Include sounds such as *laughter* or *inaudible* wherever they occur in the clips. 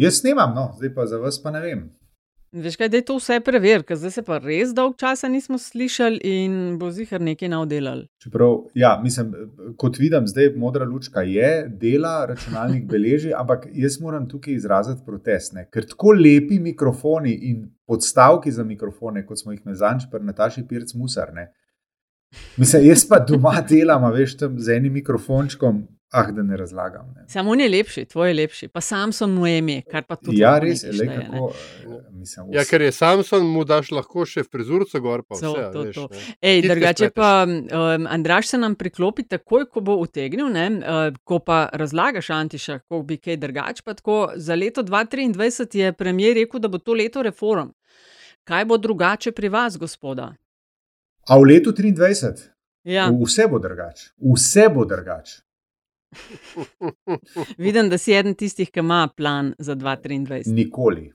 Jaz snemam, no, zdaj pa za vas pa ne vem. Veš kaj, da je to vse prever, ker zdaj se pa res dolg časa nismo slišali in bo zihar nekaj navdelal. Čeprav, ja, mislim, kot vidim, zdaj modra lučka je, dela, računalnik *laughs* beleži, ampak jaz moram tukaj izraziti protest, ne? ker tako lepi mikrofoni in podstavki za mikrofone, kot smo jih mezanč pri Nataši Pirc Musar. Ne? Mislim, jaz pa doma delam, veš, tam z enim mikrofončkom, Ah, da ne razlagam. Ne. Samo on je lepši, tvoj je lepši, pa Samson mu je ime, kar pa tudi. Ja, res je, le kako. Eh, mislim, ja, ker je Samson, mu daš lahko še frizurco gor. Pa vse, to, veš, to. Ej, drugače pa um, Andraš se nam priklopi takoj, ko bo utegnil, ne, uh, ko pa razlagaš Antiša, kako bi kaj drugače. Za leto 2023 je premijer rekel, da bo to leto reform. Kaj bo drugače pri vas, gospoda? A v letu 2023? Ja. Vse bo drugače. Vse bo drugače. *laughs* Vidim, da si eden tistih, ki ima plan za 2023. Nikoli.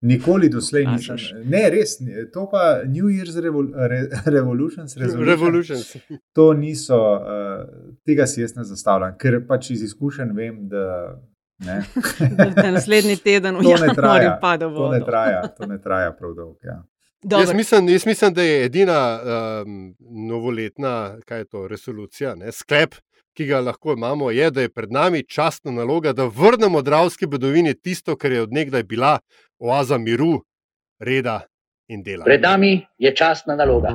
Nikoli doslej nisem. Ne, res, to pa New Year's Revol Re Revolutions, Revolutions. *laughs* To niso, uh, tega si jaz ne zastavljam, ker pač iz izkušenj vem, da. Ne. da naslednji teden v januarju pada voda. To ne traja, *laughs* to ne traja prav dolgo. Ja. Jaz mislim, jaz mislim, da je edina um, novoletna to, resolucija, ne, sklep, ki ga lahko imamo, je, da je pred nami častna naloga, da vrnemo Dravski bedovini tisto, kar je odnegdaj bila oaza miru, reda in dela. Pred nami je častna naloga.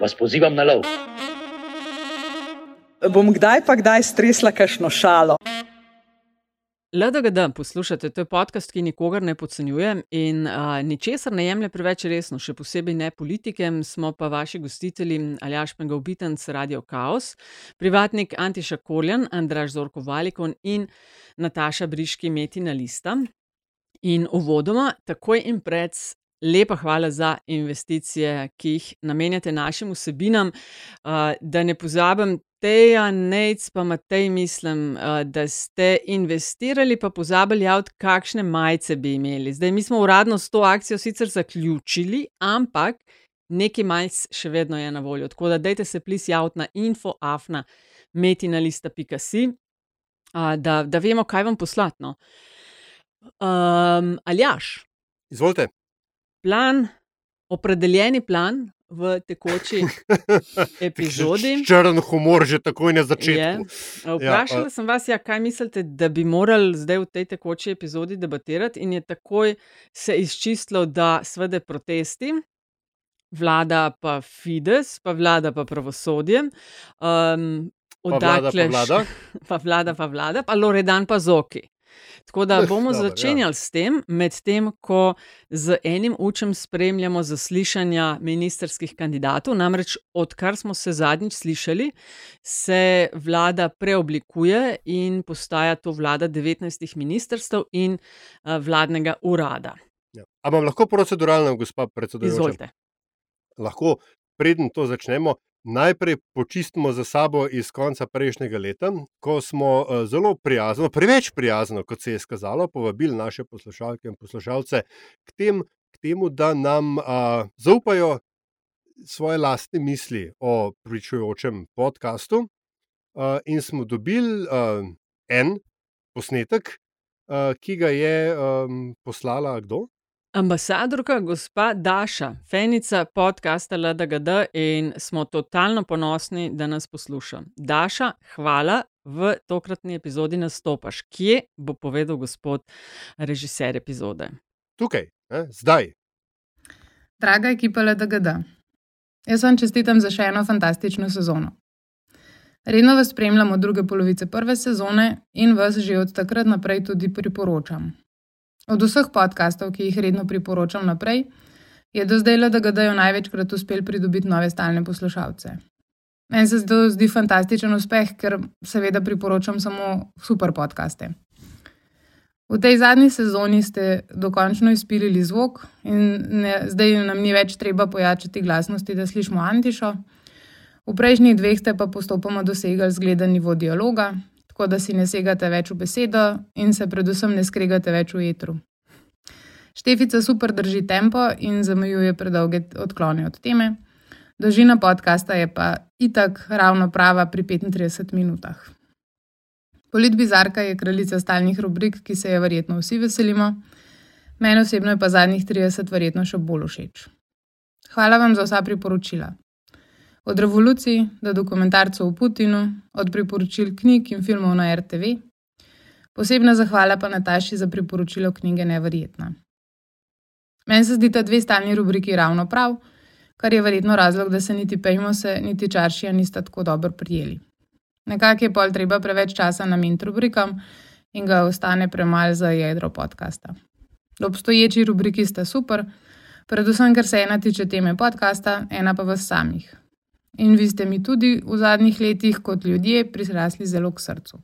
vas pozivam na lov. Bom kdaj pa kdaj stresla kakšno šalo. LDGD, poslušajte, to je podcast, ki nikogar ne podcenjuje in uh, ničesar ne jemlje preveč resno, še posebej ne politike. Smo pa vaši gostitelji Aljaš Pengovitenc, Radio Chaos, privatnik Antiša Korjan, Andraš Zorko Valikon in Nataša Briški, Metina Lista. In uvodoma, takoj in pred Lepa hvala za investicije, ki jih namenjate našim vsebinam. Da ne pozabim, Teja, Nec, pa Matej, mislim, da ste investirali, pa pozabili javiti, kakšne majice bi imeli. Zdaj, mi smo uradno s to akcijo sicer zaključili, ampak nekaj majic še vedno je na voljo. Tako da dajte se plis javiti na infoafna metinalista.si, da, da vemo, kaj vam poslatno. Um, Aljaš. Izvolite plan, opredeljeni plan v tekoči *laughs* epizodi. Črn humor, že takoj na začetku. Je. Vprašala ja, sem vas, ja, kaj mislite, da bi morali zdaj v tej tekoči epizodi debatirati, in je takoj se izčistilo, da svede protesti. Vlada pa Fides, pa vlada pa pravosodje. Um, Odakle, pa vlada, *laughs* pa vlada, pa vlada, pa Loredan pa Zoki. Tako da *laughs* bomo Dobar, ja. začenjali ja. s tem, medtem ko z enim učem spremljamo zaslišanja ministerskih kandidatov. Namreč, odkar smo se zadnjič slišali, se vlada preoblikuje in postaja to vlada 19 ministrstv in uh, vladnega urada. Ja. Ampak lahko proceduralno, gospod predsedujoči? Izvolite. Lahko, preden to začnemo, najprej počistimo za sabo iz konca prejšnjega leta, ko smo eh, zelo prijazno, preveč prijazno, kot se je skazalo, povabili naše poslušalke in poslušalce k, tem, k temu, da nam a, zaupajo svoje lastne misli o pričujočem podkastu. A, in smo dobili a, en posnetek, a, ki ga je a, poslala kdo? Ambasadorka, gospa Daša, fenica podcasta LDGD in smo totalno ponosni, da nas posluša. Daša, hvala, v tokratni epizodi nastopaš. Kje bo povedal gospod režiser epizode? Tukaj, ne? zdaj. Draga ekipa LDGD, jaz vam čestitam za še eno fantastično sezono. Redno vas spremljamo od druge polovice prve sezone in vas že od takrat naprej tudi priporočam. Od vseh podkastov, ki jih redno priporočam naprej, je do zdaj le, da ga dajo največkrat uspel pridobiti nove stalne poslušalce. Meni se to zdi fantastičen uspeh, ker seveda priporočam samo super podkaste. V tej zadnji sezoni ste dokončno izpilili zvok in ne, zdaj nam ni več treba pojačati glasnosti, da slišimo Antišo. V prejšnjih dveh ste pa postopoma dosegali zgleden nivo dialoga, tako da si ne segate več v besedo in se predvsem ne skregate več v etru. Štefica super drži tempo in zamejuje predolge odklone od teme, dolžina podcasta je pa itak ravno prava pri 35 minutah. Politbizarka je kraljica stalnih rubrik, ki se je verjetno vsi veselimo, meni osebno je pa zadnjih 30 verjetno še bolj všeč. Hvala vam za vsa priporočila. Od revolucij do dokumentarcev o Putinu, od priporočil knjig in filmov na RTV. Posebna zahvala pa Nataši za priporočilo knjige Neverjetna. Meni se zdi ta dve stalni rubriki ravno prav, kar je verjetno razlog, da se niti Pejmo se, niti Čaršija nista tako dobro prijeli. Nekako je pol treba preveč časa nameniti rubrikam in ga ostane premalo za jedro podcasta. Obstoječi rubriki sta super, predvsem ker se ena tiče teme podcasta, ena pa vas samih. In vi ste mi tudi v zadnjih letih kot ljudje prirasli zelo k srcu.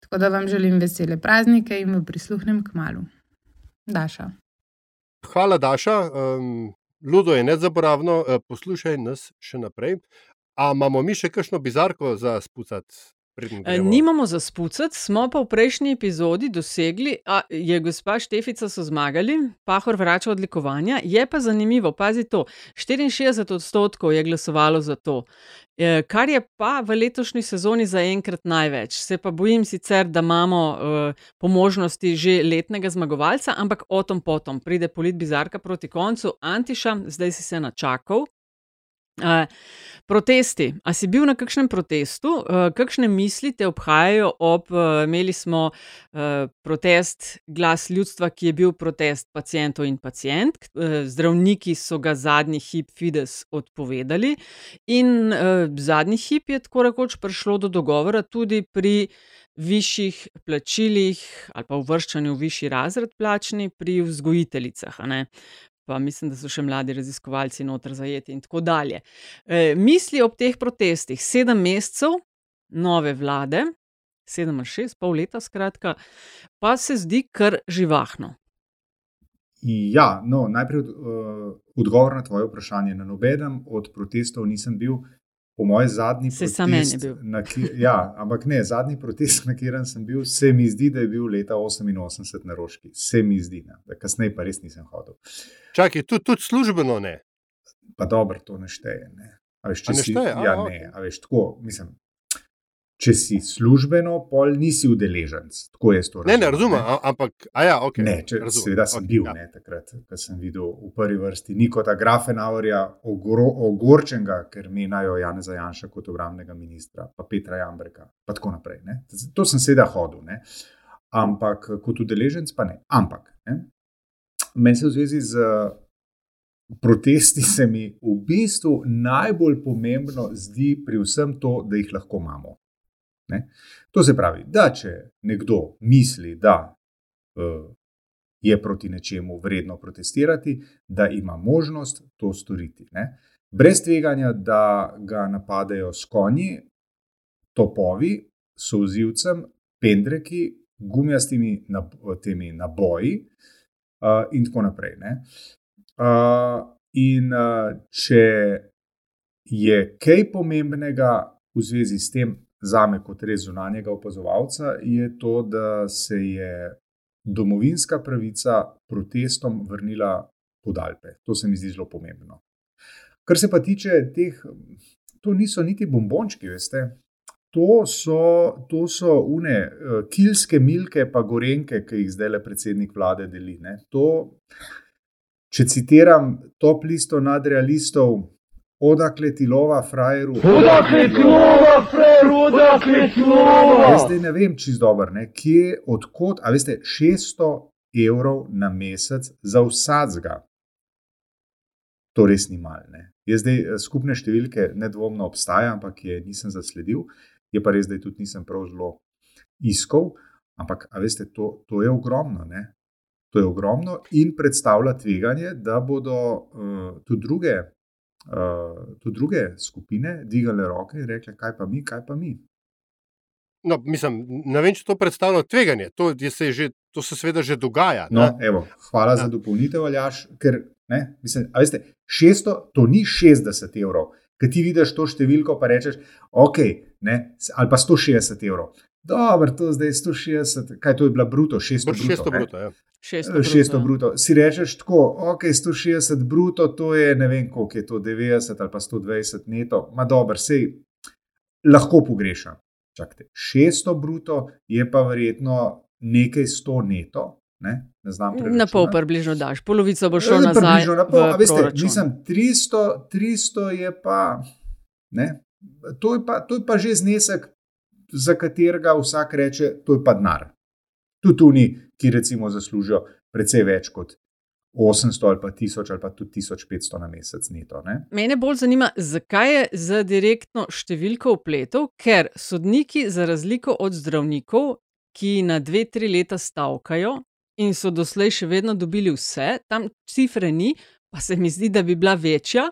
Tako da vam želim vesele praznike in vam prisluhnem k malu. Daša. Hvala, Daša. Um, Ludo je nezaboravno, poslušaj nas še naprej. A imamo mi še kakšno bizarko za spucati? Nimamo za spucati, smo pa v prejšnji epizodi dosegli, da je gospa Štefica so zmagali, Pahor vrača odlikovanja. Je pa zanimivo, pazi to, 64 odstotkov je glasovalo za to, kar je pa v letošnji sezoni zaenkrat največ. Se pa bojim sicer, da imamo po možnosti že letnega zmagovalca, ampak o tom potom pride politbizarka proti koncu. Antiša, zdaj si se načakal. Protesti. A si bil na kakšnem protestu? Kakšne misli te obhajajo ob, imeli smo protest Glas ljudstva, ki je bil protest pacientov in pacientk, zdravniki so ga zadnji hip Fides odpovedali in zadnji hip je tako rekoč prišlo do dogovora tudi pri višjih plačilih ali pa uvrščanju v višji razred plačni pri vzgojiteljicah. Pa mislim, da so še mladi raziskovalci noter zajeti in tako dalje. Misli ob teh protestih, sedem mesecev nove vlade, sedem ali šest, pol leta skratka, pa se zdi kar živahno. Ja, no, najprej odgovor na tvoje vprašanje. Na nobenem od protestov nisem bil. Po mojem zadnji je protest, bil. na ki- ja, ampak ne, zadnji protest, na katerem sem bil, se mi zdi, da je bil leta oseminosemdeset na Roški. Se mi zdi, ne. Kasneje pa res nisem hodil. Čakaj, tudi, tudi službeno ne. Pa dobro, to ne šteje, ne. A veš, če A ne si? A, ja, okej. ne, a veš, tako, mislim, če si službeno, pol nisi udeleženec. Tako jaz to Ne, ne, razumem, ampak, a ja, ok. Ne, če, razumem, seveda sem okej, bil ja. ne, takrat, ko sem videl v prvi vrsti Nikota Grafenauerja, ogro- ogorčenega, ker menajo Janeza Janša kot obramnega ministra, pa Petra Jambreka, pa tako naprej. Ne. To sem seveda hodil, ne. ampak kot udeleženec pa ne. Ampak ne. meni se v zvezi z protesti se mi v bistvu najbolj pomembno zdi pri vsem to, da jih lahko imamo. Ne? To se pravi, da če nekdo misli, da uh, je proti nečemu vredno protestirati, da ima možnost to storiti. Ne? Brez tveganja, da ga napadejo s konji, topovi, solzivcem, pendreki, gumijastimi nab temi naboji uh, in tako naprej. Ne? Uh, in uh, če je kaj pomembnega v zvezi s tem, zame kot res zunanjega opazovalca, je to, da se je domovinska pravica protestom vrnila pod Alpe. To se mi zdi zelo pomembno. Kar se pa tiče teh, to niso niti bombončki, veste. To so, to so une uh, kilske milke, pa gorenke, ki jih zdaj le predsednik vlade deli. To, če citiram top listo nadrealistov, odakle ti lova, frajeru. Odakle ti lova, frajer, odakle ti lova? Jaz zdaj ne vem, čist dobro, ne, kje, odkot, a veste, 600 evrov na mesec za vsadzga. To res ni malo. ne. Jaz zdaj eh, skupne številke nedvomno obstaja, ampak je nisem zasledil, je pa res, da je tudi nisem prav zelo iskal. Ampak, veste, to, to je ogromno. Ne? To je ogromno in predstavlja tveganje, da bodo uh, tudi, druge, uh, tudi druge skupine dvigale roke in rekle, kaj pa mi, kaj pa mi. No, mislim, ne vem, če to predstavlja tveganje. To se že to se seveda že dogaja. No, evo, hvala ja. za dopolnitev, Aljaš. Ker, ne, mislim, veste, 600, to ni 60 evrov. Ker ti vidiš to številko, pa rečeš, ok, ne, ali pa 160 evrov. Dobro, to zdaj je 160, kaj to je bila bruto, 600 bruto. 600 bruto, ja. 600 600 bruto. Si rečeš tako, ok, 160 bruto, to je ne vem koliko je to, 90 ali pa 120 neto, ma dobro, sej lahko pogrešam. Čakajte, 600 bruto je pa verjetno nekaj 100 neto. Ne, ne znam na pol, približno daš, polovico bo šlo nazaj. Približno na pol, veste, mislim, 300, 300 je pa, ne, to je pa, to je pa že znesek, za katerega vsak reče, to je pa denar. Tudi oni, ki recimo zaslužijo precej več kot 800 ali pa 1000 ali pa tudi 1500 na mesec neto. Ne? Mene bolj zanima, zakaj je za direktno številko upletov, ker sodniki, za razliko od zdravnikov, ki na dve, tri leta stavkajo in so doslej še vedno dobili vse, tam cifre ni, pa se mi zdi, da bi bila večja,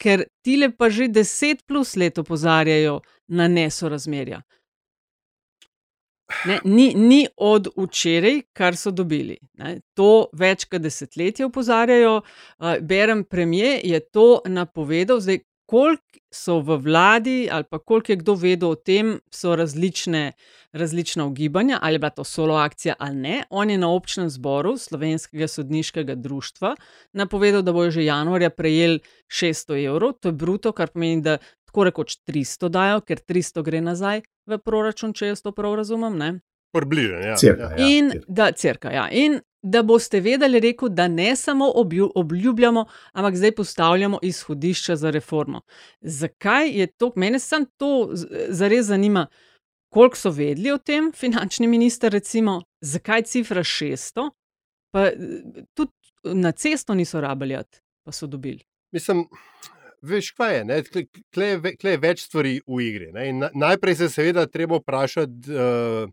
ker ti le pa že deset plus let opozarjajo na nesorazmerja. Ne, ni, ni od včeraj, kar so dobili. Ne. To več kot desetletje opozarjajo. Uh, berem, premijer je to napovedal, zdaj koliko so v vladi, ali pa koliko je kdo vedel o tem, so različne, različna ugibanja, ali je bila to solo akcija ali ne. On je na občnem zboru Slovenskega sodniškega društva napovedal, da bojo že januarja prejeli 600 evrov, to je bruto, kar pomeni, da tako rekoč 300 dajo, ker 300 gre nazaj v proračun, če jaz to prav razumem. Približno, ja. Cirka, ja. In, da, cirka, ja. In da boste vedeli, rekel, da ne samo obljubljamo, ampak zdaj postavljamo izhodišča za reformo. Zakaj je to? Mene samo to zares zanima, koliko so vedeli o tem, finančni minister, recimo, zakaj cifra 600, pa tudi na cesto niso rabili, pa so dobili. Mislim. Veš, kaj je, tukaj je več stvari v igri. Na, najprej se seveda treba vprašati, uh,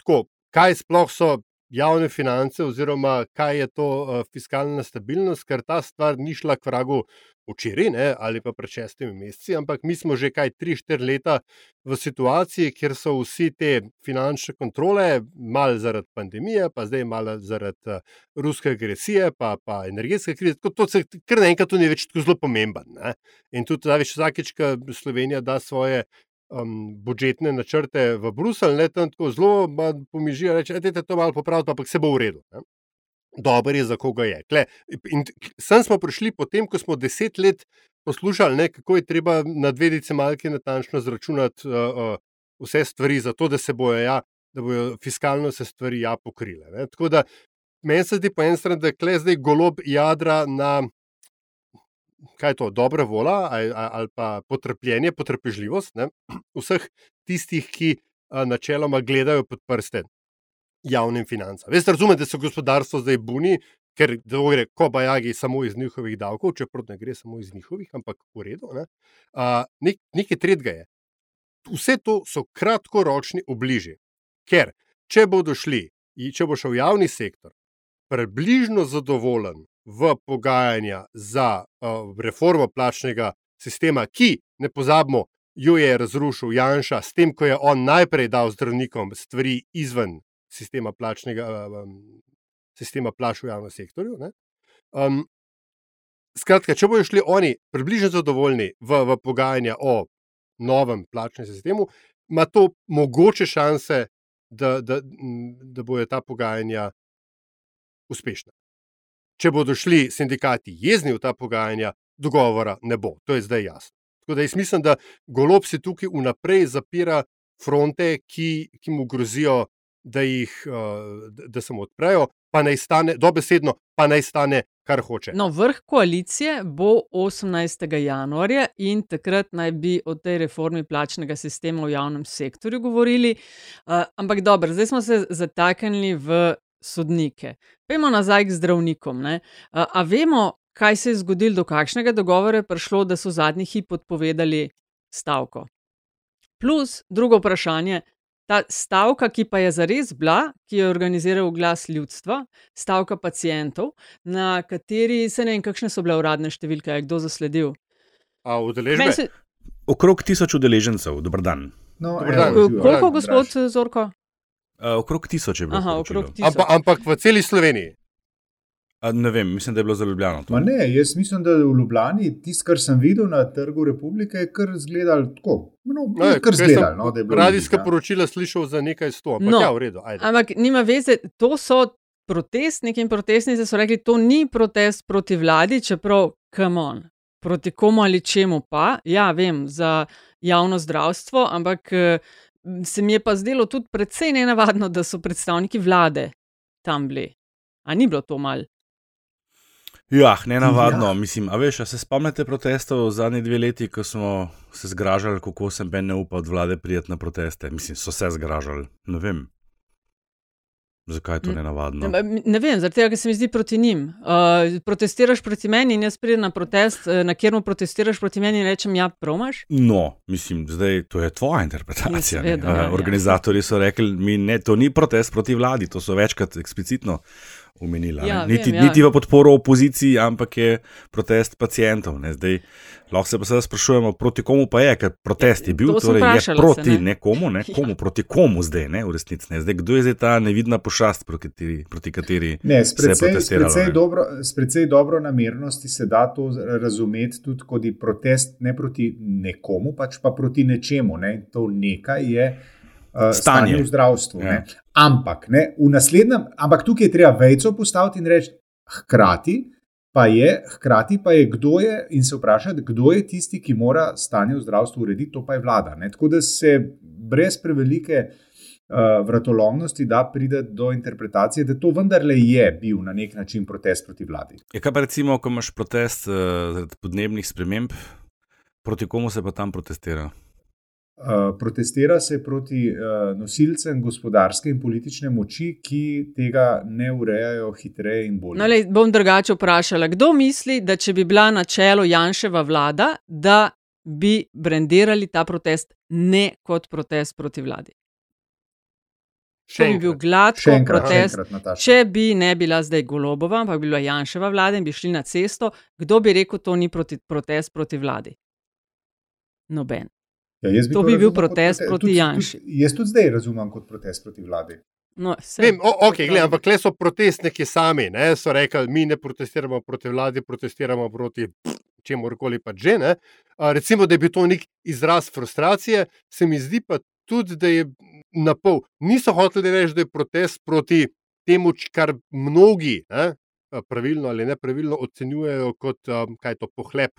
tako, kaj sploh so javne finance, oziroma kaj je to uh, fiskalna stabilnost, ker ta stvar ni šla k vragu včeraj ne, ali pa pred šestimi meseci, ampak mi smo že kaj tri, štiri leta v situaciji, kjer so vsi te finančne kontrole, malo zaradi pandemije, pa zdaj malo zaradi uh, ruske agresije, pa, pa energetske krize. To, to se kar naenkrat ni več tako zelo pomemben. Ne. In tudi, da veš, vsakeč, ko Slovenija da svoje um, budžetne načrte v Bruselj, le tam tako zelo pomižijo, reče, da je to malo popraviti, ampak se bo v redu. Ne? Dober je, za koga je. Kle, in sem smo prišli potem, ko smo deset let poslušali, ne, kako je treba na dve decimalki natančno zračunati uh, uh, vse stvari, zato da se bojo, ja, da bojo fiskalno se stvari ja pokrile. Ne. Tako da meni se zdi po eni strani, da je zdaj golob jadra na kaj je to, dobra volja ali, ali pa potrpljenje, potrpežljivost ne? vseh tistih, ki načeloma gledajo pod prste javnim financam. Veste, razumete, da so gospodarstvo zdaj buni, ker gre kobajagi samo iz njihovih davkov, čeprav ne gre samo iz njihovih, ampak v redu. Ne? Nek, nekaj tretjega je. Vse to so kratkoročni obliži. Ker, če bodo šli, če bo šel javni sektor, približno zadovoljen v pogajanja za uh, reformo plačnega sistema, ki, ne pozabimo, jo je razrušil Janša, s tem, ko je on najprej dal zdravnikom stvari izven sistema plačnega um, sistema plač v javnem sektorju. Um, skratka, če bodo šli oni približno zadovoljni v, v pogajanja o novem plačnem sistemu, ima to mogoče šanse, da, da, da bojo ta pogajanja uspešna če bodo šli sindikati jezni v ta pogajanja, dogovora ne bo. To je zdaj jasno. Tako da jaz mislim, da golob se tukaj vnaprej zapira fronte, ki, ki mu grozijo, da, jih, eh, da se mu odprejo, pa naj stane, dobesedno, pa naj stane, kar hoče. No, vrh koalicije bo 18. januarja in takrat naj bi o tej reformi plačnega sistema v javnem sektorju govorili. Uh, ampak dobro, zdaj smo se zataknili v sodnike. Pejmo nazaj k zdravnikom. A, a vemo, kaj se je zgodilo, do kakšnega dogovora je prišlo, da so zadnji hip odpovedali stavko. Plus, drugo vprašanje. Ta stavka, ki pa je zares bila, ki jo je organiziral glas ljudstva, stavka pacijentov, na kateri se ne vem, kakšne so bile uradne številke, je kdo zasledil. A udeležbe? Se... Okrog tisoč udeležencev, dober dan. No, dober dan. Koliko, gospod Zorko? Uh, okrog tisoč je bilo. Aha, tisoč. Ampak, ampak v celi Sloveniji. A, ne vem, mislim, da je bilo za Ljubljano. to. Ma ne, jaz mislim, da v Ljubljani tisto, kar sem videl na trgu republike, je kar izgledalo tako. No, je kar izgledalo, no, da je bilo. Radijska ja. poročila slišal za nekaj sto, ampak No, ja, v redu. Ajde. Ampak nima veze, to so protestniki in protestnice so rekli, to ni protest proti vladi, čeprav, come on, proti komu ali čemu pa. Ja, vem, za javno zdravstvo, ampak eh, se mi je pa zdelo tudi precej nenavadno, da so predstavniki vlade tam bili. A ni bilo to mal? Ja, ne navadno. Ja. Mislim, a veš, a se spomnite protestov zadnji dve leti, ko smo se zgražali, kako sem ben ne upal od vlade prijeti na proteste. Mislim, so se zgražali. Ne vem. Zakaj je to Mm. ne navadno? Ne, ne vem, zaradi tega, ker se mi zdi proti njim. Uh, protestiraš proti meni in jaz pridem na protest, uh, na kjer mu protestiraš proti meni in rečem, ja, promaš. No, mislim, zdaj to je tvoja interpretacija. Ja, seveda, ja, Eh, ja. So rekli, mi ne, to ni protest proti vladi, to so večkrat eksplicitno omenili. Ja, ne. niti, vem, ja. niti v podporo opoziciji, ampak je protest pacijentov. Ne. Zdaj, lahko se pa seveda sprašujemo, proti komu pa je, ker protest je bil, torej je vprašala se, proti ne. nekomu, ne, *laughs* komu, proti komu zdaj, ne, v resnici. Ne. Zdaj, kdo je zdaj ta nevidna pošast, proti kateri, proti kateri Ne, s se precej, s, precej dobro, s precej dobro namernosti se da to razumeti tudi kot protest ne proti nekomu, pač pa proti nečemu. Ne? To nekaj je Stanje. stanje v zdravstvu. Ja. Ja. Ampak, ne, v naslednjem, ampak tukaj je treba vejco postaviti in reči, hkrati pa je, hkrati pa je, kdo je, in se vprašati, kdo je tisti, ki mora stanje v zdravstvu urediti, to pa je vlada. Ne? Tako da se brez prevelike uh, vratolomnosti da pride do interpretacije, da to vendarle je bil na nek način protest proti vladi. Je kaj pa recimo, ko imaš protest uh, podnebnih sprememb, proti komu se pa tam protestira? Uh, protestira se proti uh, nosilcem gospodarske in politične moči, ki tega ne urejajo hitreje in bolje. No, lej, bom drugače vprašala, kdo misli, da če bi bila na čelu Janševa vlada, da bi brendirali ta protest ne kot protest proti vladi? Še To bi bil enkrat. gladko Še enkrat, protest. enkrat. Če bi ne bila zdaj Golobova, ampak bi bila Janševa vlada in bi šli na cesto, kdo bi rekel, to ni proti, protest proti vladi? Noben. Ja, jaz To bi bil protest proti tudi, Janši. Tudi, jaz tudi zdaj razumem kot protest proti vladi. No, saj- Vem, o, okay, gled, ampak le so protestniki sami, ne, so rekli, mi ne protestiramo proti vladi, protestiramo proti čemu koli pa že. Ne. A, recimo, da je bil to nek izraz frustracije, se mi zdi pa tudi, da je na pol. Niso hoteli reči, da je protest proti temu, kar mnogi ne, pravilno ali nepravilno ocenjujejo kot um, kaj to pohlep.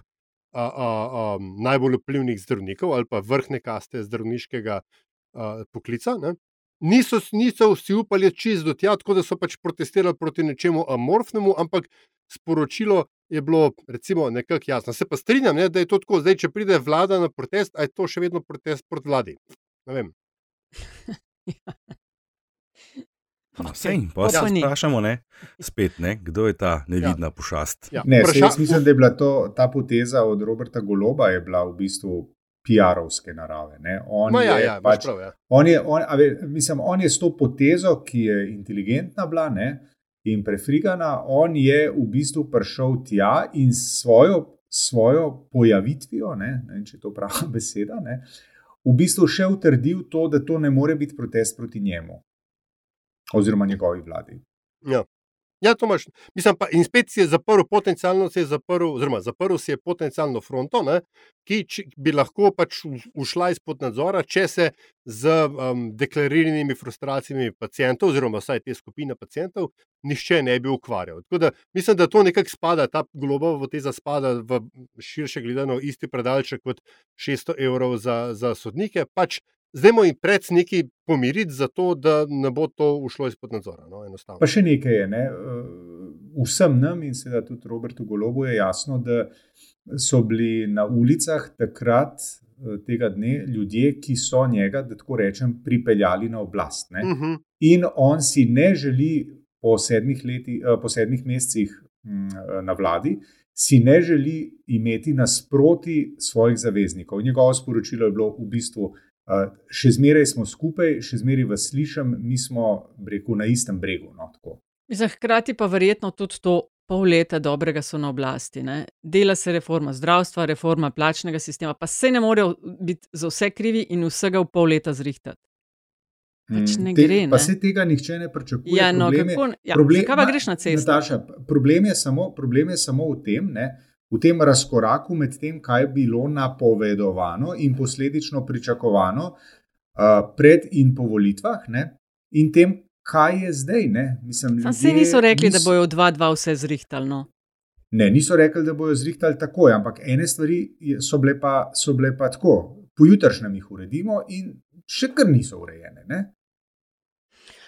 A, a, a, najbolj vplivnih zdravnikov ali pa vrhne kaste zdravniškega a, poklica. Ne niso, niso vsi upali čist do tja, tako da so pač protestirali proti nečemu amorfnemu, ampak sporočilo je bilo, recimo, nekako jasno. Se pa strinjam, ne, da je to tako. Zdaj, če pride vlada na protest, je to še vedno protest proti vladi? Ne vem. *laughs* No, sej, Pa se ni. vprašamo, ne, spet, ne, kdo je ta nevidna ja. pošast. Ja, Ne, vpraša- jaz mislim, da je bila to, ta poteza od Roberta Goloba je bila v bistvu PR-ovske narave. ne. On Ma ja, je ja, pač, prav, ja. On je, on, a ve, mislim, on je s to potezo, ki je inteligentna bila ne, in prefrigana, on je v bistvu prišel tja in s svojo, svojo pojavitvijo, ne, ne vem, če je to prava *laughs* beseda, ne, v bistvu še utrdil to, da to ne more biti protest proti njemu oziroma njegovi vladi. Ja. Ja, to imaš. Mislim pa, in spet si je zaprl, potencialno si je zaprl, oziroma zaprl si je potencialno fronto, ne, ki či, bi lahko pač ušla izpod nadzora, če se z um, deklariranimi frustracijami pacijentov, oziroma vsaj te skupine pacijentov, nišče ne bi ukvarjal. Tako da mislim, da to nekako spada, ta globova teza spada v širše gledano isti predalček kot 600 evrov za, za sodnike. Pač zdaj jim pred neki pomiriti, zato da ne bo to ušlo izpod nadzora. No, enostavno. Pa še nekaj je, ne? eh, vsem nam in seveda tudi Robertu Golobu je jasno, da so bili na ulicah takrat eh, tega dne ljudje, ki so njega, da tako rečem, pripeljali na oblast. Ne? Mhm. In on si ne želi po sedmih, leti, eh, po sedmih mesecih mm, na vladi, si ne želi imeti nasproti svojih zaveznikov. Njegovo sporočilo je bilo v bistvu, še zmeraj smo skupaj, še zmeraj vas slišim, mi smo rekel, na istem bregu. No, tako. Mislim, hkrati pa verjetno tudi to pol leta dobrega so na oblasti. Ne? Dela se reforma zdravstva, reforma plačnega sistema, pa se ne morejo biti za vse krivi in vsega v pol leta zrihtati. Pač ne gre. Te, Ne? pa se tega nihče ne pričakuje. Ja, no, problem je, kako, ja, problem, Ma- greš na cesto? Nataša, problem, je samo, problem je samo v tem, ne, v tem razkoraku med tem, kaj je bilo napovedovano in posledično pričakovano uh, pred in po volitvah, ne, in tem, kaj je zdaj. Ne. Mislim, ljudje niso rekli, da niso- bojo 2-2 vse zrihtali. No. Ne, niso rekli, da bodo zrihtali takoj, ampak ene stvari so bile pa, so bile pa tako. Pojutrišnjem jih uredimo, in še kar niso urejene. Ne?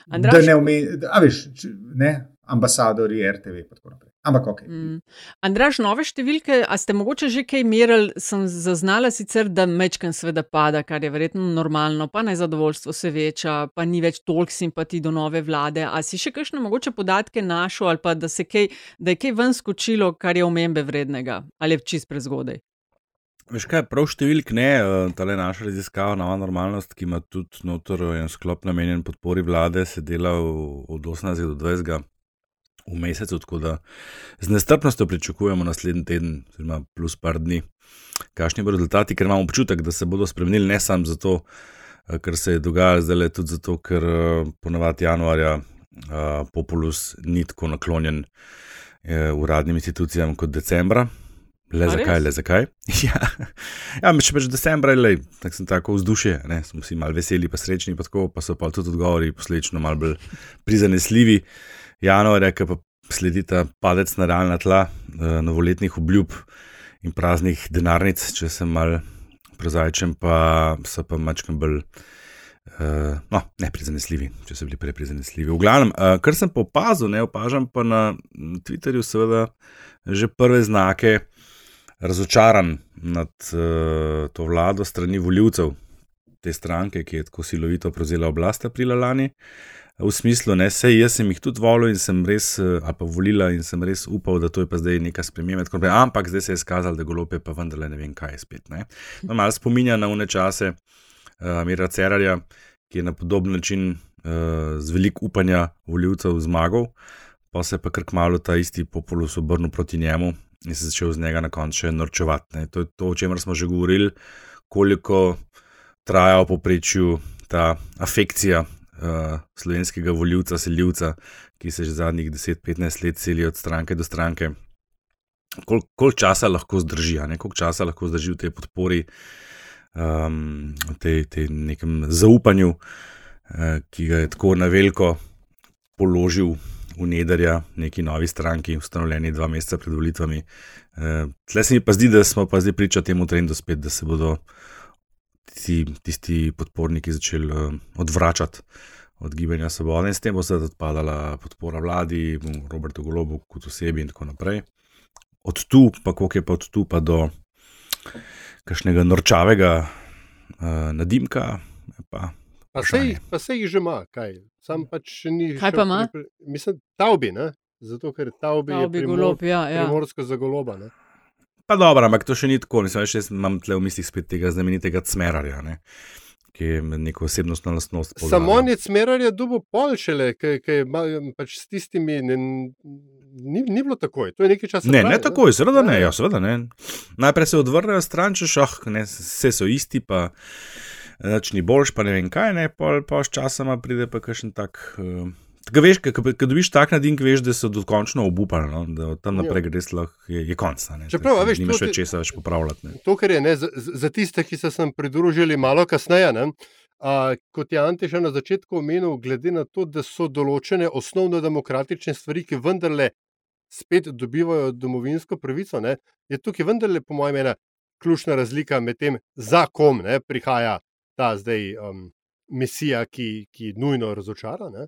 Andraž- Da ne omenjamo, a veš, če- ne, ambasadori RTV in tako naprej. Ampak ok. Mm. Andraž, nove številke, a ste mogoče že kaj merili? Sem zaznala sicer, da mečken seveda pada, kar je verjetno normalno, pa nezadovoljstvo se veča, pa ni več toliko simpatij do nove vlade. A si še kakšne mogoče podatke našel ali pa da, se kaj, da je kaj ven skočilo, kar je omembe vrednega ali je čist prezgodaj? Veš kaj, prav številk ne, ta le naša raziskava, nova normalnost, ki ima tudi notor en sklop namenjen podpori vlade, se dela v- od 18 do 20 v mesecu, tako da z nestrpnostjo pričakujemo naslednji teden, oziroma plus par dni, kakšni bodo rezultati, ker imamo občutek, da se bodo spremenili ne samo zato, eh, ker se je dogajalo zdaj, le tudi zato, ker eh, ponavadi januarja eh, Populus ni tako naklonjen eh, uradnim institucijam kot decembra. Le zakaj, le zakaj? *laughs* ja, ja če pač decembra je le, tako sem tako vzdušje, ne, smo vsi malo veseli, pa srečni, pa tako, pa so pa tudi odgovori posledično malo bolj prizanesljivi. Januarja, ki pa sledita padec na realna tla, eh, novoletnih obljub in praznih denarnic, če sem mal prozaičen, pa so pa mačkam bolj. Uh, no, ne prizanesljivi, če so bili prej prizanesljivi. V glavnem, uh, kar sem pa opazil, ne opažam pa na Twitterju, seveda, že prve znake razočaran nad uh, to vlado strani voljivcev te stranke, ki je tako silovito prevzela oblast aprila lani. V smislu, ne, sej jaz sem jih tudi volil in sem res, eh, ali pa volila in sem res upal, da to je pa zdaj neka sprememba, ampak zdaj se je izkazalo, da golope pa vendarle ne vem, kaj je spet. Ne. No, malo spominja na une čase uh, Mira Cerarja, ki je na podoben način uh, z veliko upanja voljivcev zmagal, pa se je pa kar kmalo ta isti populus obrnil proti njemu in se začel z njega na koncu še norčevati. ne. To je to, o čemer smo že govorili, koliko traja v poprečju ta afekcija uh, slovenskega voljivca, seljivca, ki se že zadnjih 10-15 let seli od stranke do stranke. Koliko kol časa lahko zdrži, koliko časa lahko zdrži v tej podpori, um, v tej, tej nekem zaupanju, uh, ki ga je tako na veliko položil v Nederja, neki novi stranki, ustanovljeni dva meseca pred volitvami. Uh, Tle se mi pa zdi, da smo pa zdaj priča temu trendu spet, da se bodo ti, tisti podporniki začeli uh, odvračati od gibanja Svobode in s tem bo se odpadala podpora vladi, Robertu Golobu kot osebi in tako naprej. Od tu, pa koliko je pa od tu pa do kakšnega norčavega uh, nadimka, pa Pa sej, pa sej jih že ima, kaj. Sam pač še ni. Kaj pa ima? Mislim, tavbi, ne? Zato, ker tavbi, Tavbi je golob, ja, ja. primorsko za goloba. Ne? Pa dobro, ampak to še ni tako. Mislim, jaz imam tle v mislih spet tega znamenitega Cmerarja, ne? ki je neko osebnostno lastnost. poudaril. Samonec Merar je dubo pol šele, ki je pač s tistimi. Ne, ni, ni bilo takoj, to je nekaj časa. Ne, traja, ne takoj, seveda ne, ja, seveda ne. Najprej se odvrnejo stran, če šah, ne, vse so isti, pa nič ni boljš, pa ne vem kaj, ne, pol, pa sčasoma pride pa kakšen tak. Uh, Tako veš, ko dobiš tak nadink, veš, da so dokončno obupali, no? da od tam naprej greš lahko, je, je konc. Čeprav, veš, nimaš to več ti- česa več popravljati. Ne? To, kar je ne, za, za tiste, ki so se nam pridružili malo kasneje, ne, a, kot je Ante že na začetku omenil, glede na to, da so določene osnovno demokratične stvari, ki vendarle spet dobivajo domovinsko pravico, ne, je tukaj vendarle, po mojem, ena ključna razlika med tem, za kom ne, prihaja ta zdaj um, misija, ki, ki nujno razočara. Ne,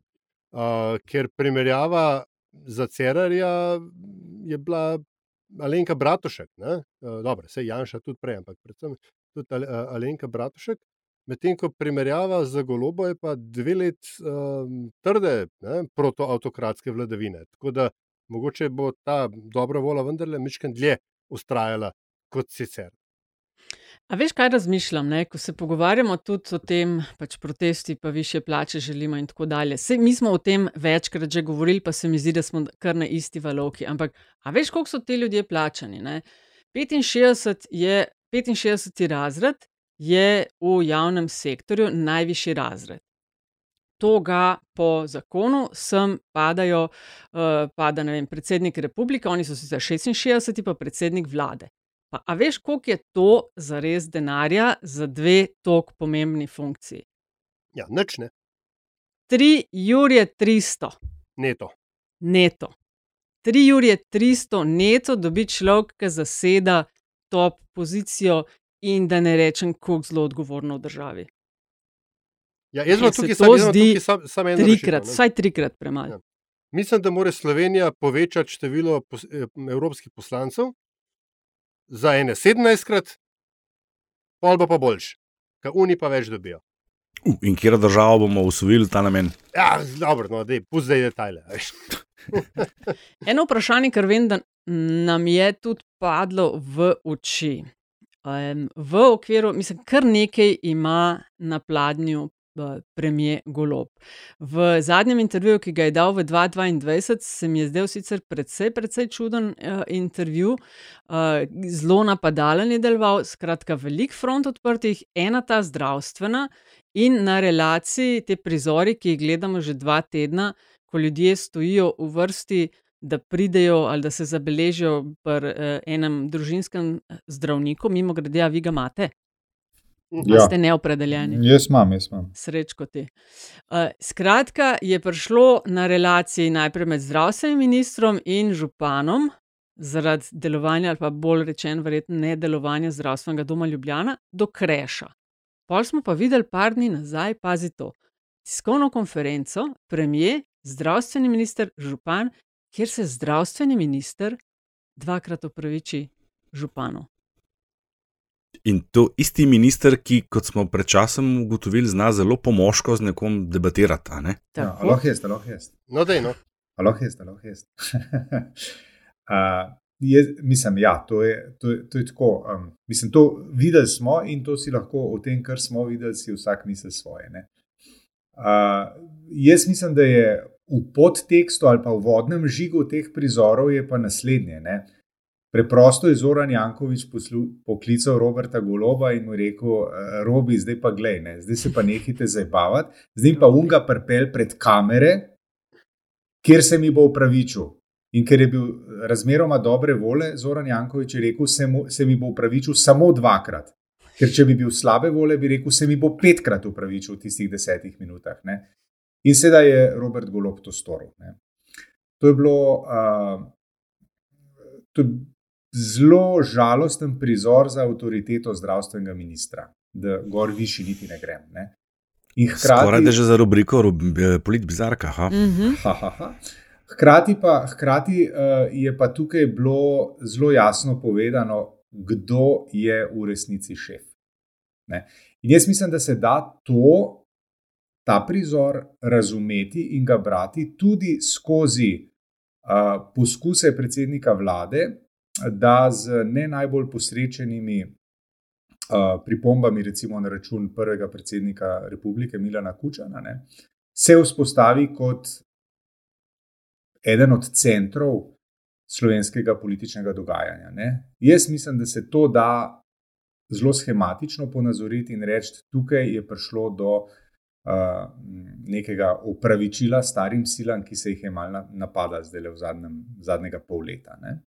uh, ker primerjava za Cerarja je bila Alenka Bratušek, ne? uh, dobro, se Janša tudi prej, ampak predvsem tudi Ale- Alenka Bratušek. Medtem ko primerjava za golobo je pa dve let um, trde ne, protoautokratske vladavine. Tako da mogoče bo ta dobra vola vendarle mišken dlje ustrajala kot sicer. A veš, kaj razmišljam, ne? ko se pogovarjamo tudi o tem, pač protesti, pa više plače želimo in tako dalje. Sej, mi smo o tem večkrat že govorili, pa se mi zdi, da smo kar na isti valovki. Ampak, a veš, koliko so ti ljudje plačani? Ne? 65 je, 65 razred je v javnem sektorju najvišji razred. to ga po zakonu sem padajo, uh, pada ne vem, predsednik republike, oni so sicer 66, pa predsednik vlade. Pa, a veš, koliko je to za res denarja za dve tako pomembni funkciji? Ja, nič ne. 3 jurje 300. Neto. Neto. 3 jurje 300 neto dobi človek, ki zaseda top pozicijo in da ne rečem, kako zelo odgovorno v državi. Ja, jaz vam tukaj to sam, zdi sam, sam eno Trikrat, rešitev, vsaj trikrat premalo. Ja. Mislim, da mora Slovenija povečati število pos, eh, evropskih poslancev za ene 17krat, pol bo pa boljš, ker oni pa več dobijo. Uh, in kjer državo bomo usvojili ta namen? Ja, dobro, no, dej, pusti zdaj detajle. *laughs* Eno vprašanje, kar vem, da nam je tudi padlo v oči. Um, v okviru, mislim, kar nekaj ima na pladnju premijer Golob. V zadnjem intervjuju, ki ga je dal v 2022, se mi je zdel sicer precej, precej čuden uh, intervju, uh, zelo napadalen je deloval, skratka, velik front odprtih, ena ta zdravstvena in na relaciji te prizori, ki jih gledamo že dva tedna, ko ljudje stojijo v vrsti, da pridejo ali da se zabeležijo pri uh, enem družinskem eh, zdravniku, mimo grede, a vi ga imate. Ja. Ja. Ste neopredeljeni. Jaz imam, jaz imam. Srečko ti. Uh, skratka, je prišlo na relaciji najprej med zdravstvenim ministrom in županom zaradi delovanja, ali pa bolj rečeno, verjetno ne delovanja zdravstvenega doma Ljubljana, do kreša. Pol smo pa videli par dni nazaj, pazi to, tiskovno konferenco, premijer, zdravstveni minister, župan, kjer se zdravstveni minister dvakrat opraviči županu. In to isti minister, ki, kot smo pred časom ugotovili, zna zelo pomožko z nekom debatirati. a Ne? Ja, lahko a lahko jaz. No, dej, no. Lahko a lahko jaz. uh, *laughs* jaz mislim, ja, to je, to je, to je tako. Um, mislim, to videli smo in to si lahko o tem, kar smo videli, si vsak misli svoje. ne. Uh, jaz mislim, da je v podtekstu ali pa v vodnem žigu teh prizorov je pa naslednje. Ne? Preprosto je Zoran Jankovič poslu, poklical Roberta Goloba in mu rekel: "Eh, Robi, zdaj pa glej, ne? zdaj se pa nehite zabavati, zdaj pa unga prpel pred kamere, kjer se mi bo upravičil. In ker je bil razmeroma dobre vole, Zoran Jankovič je rekel, se, mu, se mi bo upravičil samo dvakrat. Ker če bi bil slabe vole, bi rekel, se mi bo petkrat upravičil v tistih desetih minutah. Ne? In sedaj je Robert Golob to storil. Ne? To je bilo uh, to je zelo žalosten prizor za avtoriteto zdravstvenega ministra, da gor višji niti ne grem. Ne? In Skoraj da že za rubriko rub, eh, Polit Bizarka. Ha? Mhm. Ha, ha, ha. Hkrati pa, hkrati uh, je pa tukaj bilo zelo jasno povedano, kdo je v resnici šef. Ne? In jaz mislim, da se da to, ta prizor razumeti in ga brati tudi skozi uh, poskuse predsednika vlade, da z ne najbolj posrečenimi uh, pripombami, recimo na račun prvega predsednika republike Milana Kučana, ne, se vzpostavi kot eden od centrov slovenskega političnega dogajanja. Ne. Jaz mislim, da se to da zelo schematično ponazoriti in reči, tukaj je prišlo do uh, nekega upravičila starim silam, ki se jih je malo napadalo zdaj le v zadnjem, zadnjega pol leta. Ne.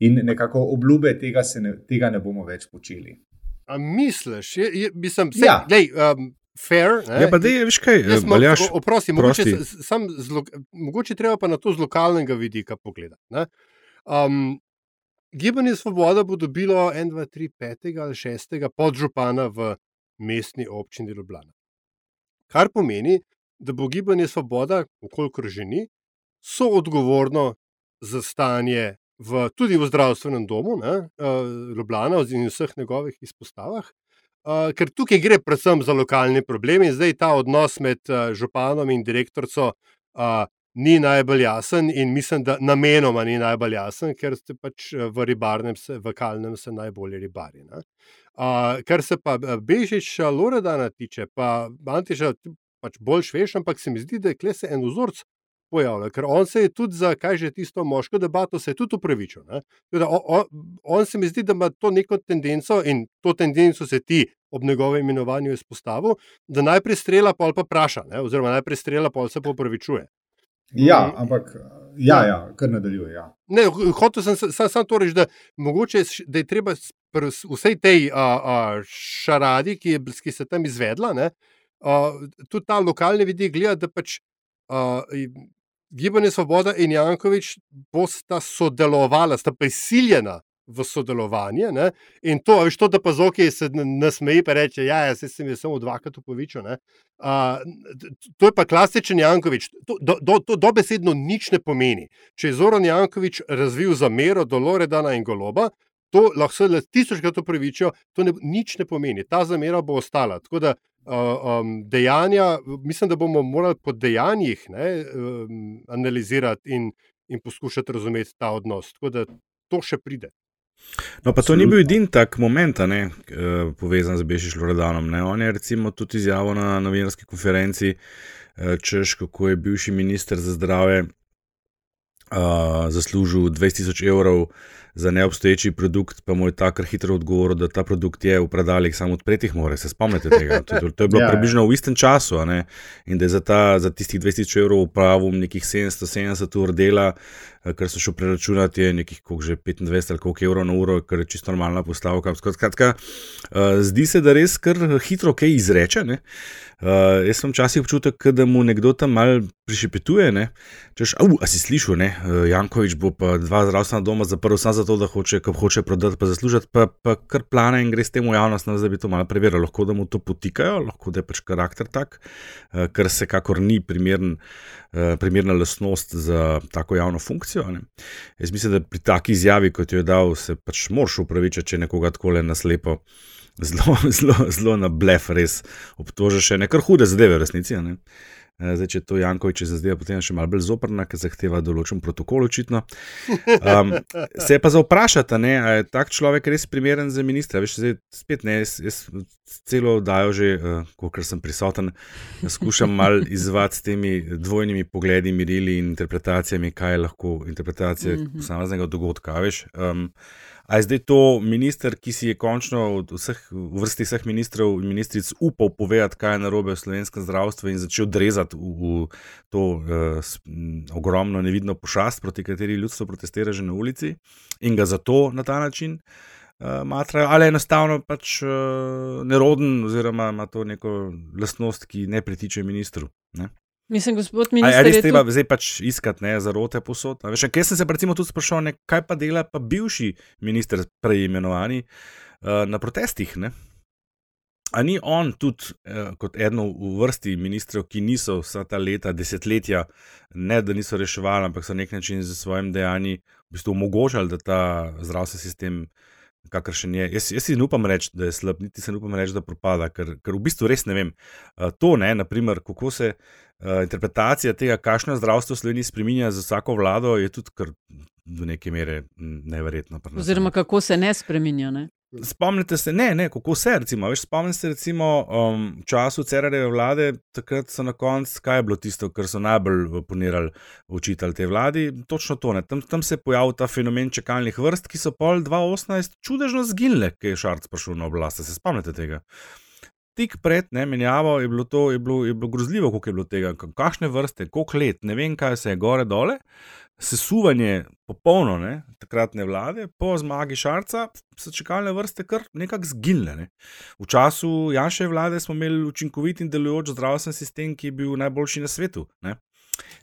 In nekako obljube tega, se ne, tega ne bomo več počeli. A misliš, je, je, mislim, vse, Ja. glej, um, fair. Ne? Ja, pa dej, veš kaj, eh, o- oprosti, mogoče, sam z, lo- mogoče treba pa na to z lokalnega vidika pogledati. ne. Um, Gibanje Svoboda bo dobilo 1, 2, 3, 5 ali 6 podžupana v mestni občini Ljubljana. Kar pomeni, da bo Gibanje Svoboda, ukolikor že ni, soodgovorno za stanje v, tudi v zdravstvenem domu ne, uh, Ljubljana in vseh njegovih izpostavah. Uh, ker tukaj gre predvsem za lokalne probleme, in zdaj ta odnos med uh, županom in direktorico uh, ni najbolj jasen, in mislim, da namenoma ni najbolj jasen, ker ste pač eh, v ribarnem, se, v kalnem se najbolje ribari. Uh, kar se pa eh, Bežiča Loredana tiče, pa Antiša ti pač bolj šveš, ampak se mi zdi, da je kle se en vzorc pojavlja, ker on se je tudi za, kaj že tisto moško debato, se je tudi upravičil. ne. Tako da On, on, on se mi zdi, da ima to neko tendenco in to tendenco se ti ob njegovem imenovanju izpostavil, da najprej strela, pol pa vpraša, ne? oziroma najprej strela, pol se pa upravičuje. Ja, ampak ja, ja kar nadaljuje. Ja. Ne, hotel sem samo sam to reči, da, mogoče, da je treba vsej tej a, a, šaradi, ki, je, ki se tam izvedla, ne, a, tudi ta lokalni vidik gleda, da pač a, Gibanje Svoboda in Jankovič bosta sodelovala, sta prisiljena v sodelovanje. Ne? In to, veš, to, da pa zoki se nasmeji, pa reče: Ja, jaz sem jih samo dvakrat upovičil. Uh, to je pa klasičen Jankovič. To, do, do, dobesedno nič ne pomeni. Če je Zoran Jankovič razvil zamero do Loredana in Goloba. To lahko se le tisočkrat upravičijo, to ne, nič ne pomeni, ta zamera bo ostala. Tako da um, dejanja, mislim, da bomo morali po dejanjih ne, um, analizirati in, in poskušati razumeti ta odnos. Tako da to še pride. No, pa to ni bil edini tak moment, ne, povezan z Bežiš Loredanom. Ne. On je recimo tudi izjavil na novinarski konferenci, češ, kako je bivši minister za zdravje uh, zaslužil 20.000 evrov za neobstoječi produkt, pa mu je ta kar hitro odgovoril, da ta produkt je v predaljih samo odpretih more. Se spomnite tega? To, to, to je bilo ja, približno v istem času in da je za, ta, za tistih 20.000 evrov upravil nekih 770 ur dela, kar so še preračunati, je nekih že 25 ali koliko evrov na uro, kar je čisto normalna postavka. Skratka, uh, zdi se, da res kar hitro kaj izreče. Ne? Uh, jaz sem včasih občutek, da mu nekdo tam mal prišepetuje. Češ, a si slišal, ne? Jankovič bo pa dva zdravstvena doma zaprl samo zato, da hoče, hoče prodati, pa zaslužiti, pa, pa kar plane in gre s tem v javnost, da bi to malo preveril. Lahko da mu to potikajo, lahko da je pač karakter tak, uh, kar se kakor ni primern, uh, primerna lasnost za tako javno funkcijo. Ne? Jaz mislim, da pri taki izjavi, kot jo je dal, se pač moraš upravičiti, če nekoga tako le naslepo zelo, *laughs* zelo, zelo na blef, res obtožuje še nekaj hude zadeve, v resnici. Ne? Eh, zdaj, če to Jankovič zdaj potem še malo bolj zoprna, ker zahteva določen protokol, očitno. Um, se je pa za vprašati, ali je tak človek res primeren za ministra. Veš, zdaj, spet ne, jaz, jaz celo dajo že, uh, kot sem prisoten, skušam mal izvati s temi dvojnimi pogledi, mirili in interpretacijami, kaj je lahko interpretacija mm -hmm. posameznega dogodka. Veš, um, A je zdaj to minister, ki si je končno vseh, v vrsti vseh ministrov in ministric upal povedati, kaj je narobe v slovenskem zdravstvu in začel drezati v, v to uh, ogromno nevidno pošast, proti kateri ljudstvo protestira že na ulici in ga zato na ta način uh, matrajo, ali enostavno pač uh, neroden oziroma ima to neko lastnost, ki ne pritiče ministru. Ne? Mislim, gospod minister. Ali res treba tudi... zdaj pač iskati ne, zarote posod? Veš, kaj sem se recimo tudi sprašal, ne, kaj pa dela pa bivši minister preimenovani uh, na protestih? Ne? A ni on tudi uh, kot eno v vrsti ministrov, ki niso vsa ta leta, desetletja, ne da niso reševali, ampak so na nek način z svojim dejanjem v bistvu omogočali, da ta zdravstveni sistem kakršen je. Jaz, jaz si ne upam reči, da je slab, niti se ne upam reči, da propada, ker, ker v bistvu res ne vem. Uh, to, ne, naprimer, kako se uh, interpretacija tega, kakšno zdravstvo v Sloveniji spremenja za vsako vlado, je tudi kar do neke mere neverjetno. Oziroma, kako se ne spremenja. Ne? Spomnite se, ne, ne, kako se recimo. Veš, spomnite se, recimo, um, času Cerareve vlade, takrat so na koncu, kaj je bilo tisto, kar so najbolj ponirali učitelji te vladi. Točno to. Tam, tam se je pojavil ta fenomen čakalnih vrst, ki so pol 2018 čudežno zginile, ki je Šarc prišel na oblast. Se spomnite tega? Tik pred ne, menjavo je bilo to je bilo, je bilo grozljivo, koliko je bilo tega, kakšne vrste, koliko let, ne vem, kaj se je gore dole sesuvanje popolno ne, takratne vlade, po zmagi Šarca, so čakalne vrste kar nekako zginile. Ne. V času Janša vlade smo imeli učinkovit in delujoč zdravstveni sistem, ki je bil najboljši na svetu. Ne.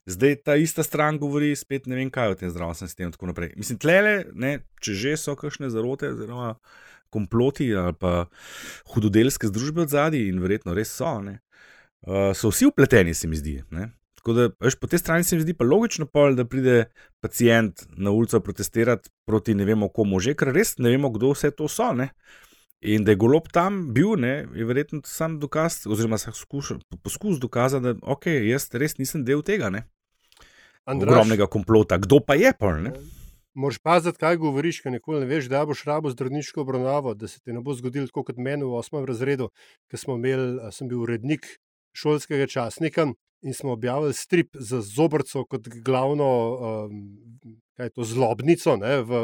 Zdaj ta ista stran govori spet ne vem kaj o tem zdravstvenem sistemu. Mislim, tlele, ne, če že so kakšne zarote, oziroma komploti ali pa hudodelske združbe od zadaj, in verjetno res so, ne, uh, so vsi upleteni, se mi zdi. Ne. Tako da, veš, po tej strani se mi zdi pa logično, pol, da pride pacijent na ulico protestirati proti ne vemo komu že, ker res ne vemo, kdo vse to so. Ne? In da je golob tam bil, ne, je verjetno sam dokaz, oziroma skuša, poskus dokazati, da okay, jaz res nisem del tega ogromnega komplota. Kdo pa je pa? Moraš paziti, kaj govoriš, ker nikoli ne veš, da boš rabo zdravniško obravnavo, da se ti ne bo zgodilo tako kot meni v osmem razredu, ker smo imeli, sem bil urednik šolskega časnika in smo objavili strip za zobrco kot glavno um, to, zlobnico ne, v,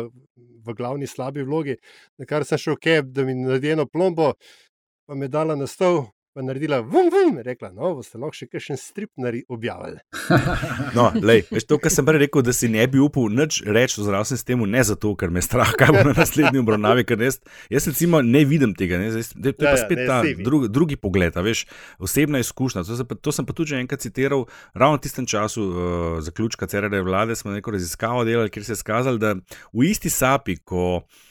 v glavni slabi vlogi, na kar sem šel keb, da mi naredi eno plombo. pa mi je dala na stol, pa naredila vum, vum, rekla, no, boste lahko še kakšen strip objavili. *laughs* No, lej, veš, to, kar sem prej rekel, da si ne bi upal nič reči o zdravstvenem sistemu, ne zato, ker me strah, kaj bo na naslednji obravnavi, ker jaz, jaz recimo ne vidim tega, ne, zdaj, to je pa Ja, ja, spet ne, ta vi. drugi, pogled, a veš, osebna izkušnja. To, se pa, to sem pa tudi že enkrat citiral, ravno v tistem času uh, zaključka CRD vlade smo neko raziskavo delali, kjer se je skazalo, da v isti sapi, ko Uh,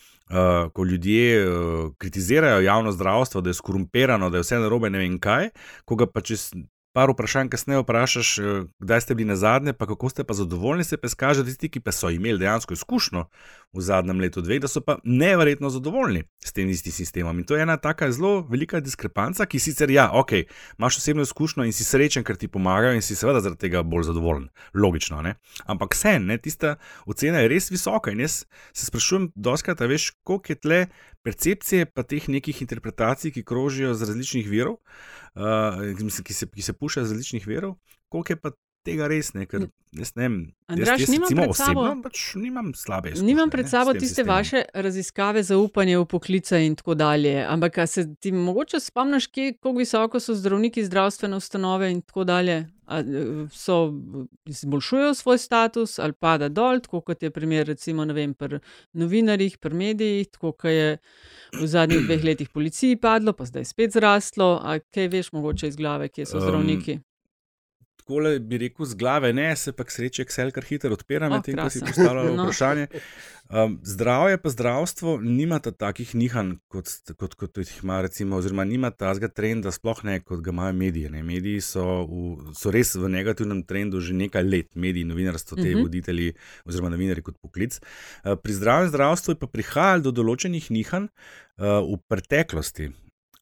ko ljudje uh, kritizirajo javno zdravstvo, da je skorumpirano, da je vse narobe, ne vem kaj, ko ga pa čez par vprašanj kasneje vprašaš, uh, kdaj ste bili na zadnje, pa kako ste pa zadovoljni, se pa da tisti, ki pa so imeli dejansko izkušnjo v zadnjem letu, dveh, da so pa neverjetno zadovoljni s tem istim sistemom. In to je ena taka zelo velika diskrepanca, ki sicer, ja, ok, imaš osebno izkušnjo in si srečen, ker ti pomagajo in si seveda zaradi tega bolj zadovoljen, logično. Ne? Ampak vse, ne, tista ocena je res visoka in jaz se sprašujem, doskrat, veš, koliko je tle percepcije, pa teh nekih interpretacij, ki krožijo z različnih virov, uh, mislim, ki se, ki se pušajo z različnih virov, koliko je pa tega res, ne, ker jaz ne vem. Andraž, jaz, jaz nimam pred sabo- osebno pač nimam slabe izkušnje. Nimam pred ne, sabo tem tiste sistemom. vaše raziskave, zaupanje v poklice in tako dalje. Ampak se ti mogoče spomniš, kje, kako visoko so zdravniki, zdravstvene ustanove in tako dalje? A, eh, so izboljšujejo svoj status ali pada dol, tako kot je primer, recimo, ne vem, pri novinarjih, pri medijih, tako kot je v zadnjih dveh letih policiji padlo, pa zdaj spet zraslo. A kaj veš, mogoče iz glave, kje so Um, zdravniki? Takole bi rekel z glave, ne, se pa k sreči Excel kar hitro odpira, O, medtem ko si postavljal *laughs* No. vprašanje. Um, zdravje pa zdravstvo nimata takih nihanj, kot, st- kot, kot jih ima, recimo, oziroma nima tazga trenda, sploh ne kot ga imajo mediji. Ne. Mediji so, v, so res v negativnem trendu že nekaj let, mediji, novinarstvo, te Mhm. voditelji oziroma novinari kot poklic. Uh, Pri zdravem zdravstvu je pa prihajalo do določenih nihanj uh, v preteklosti.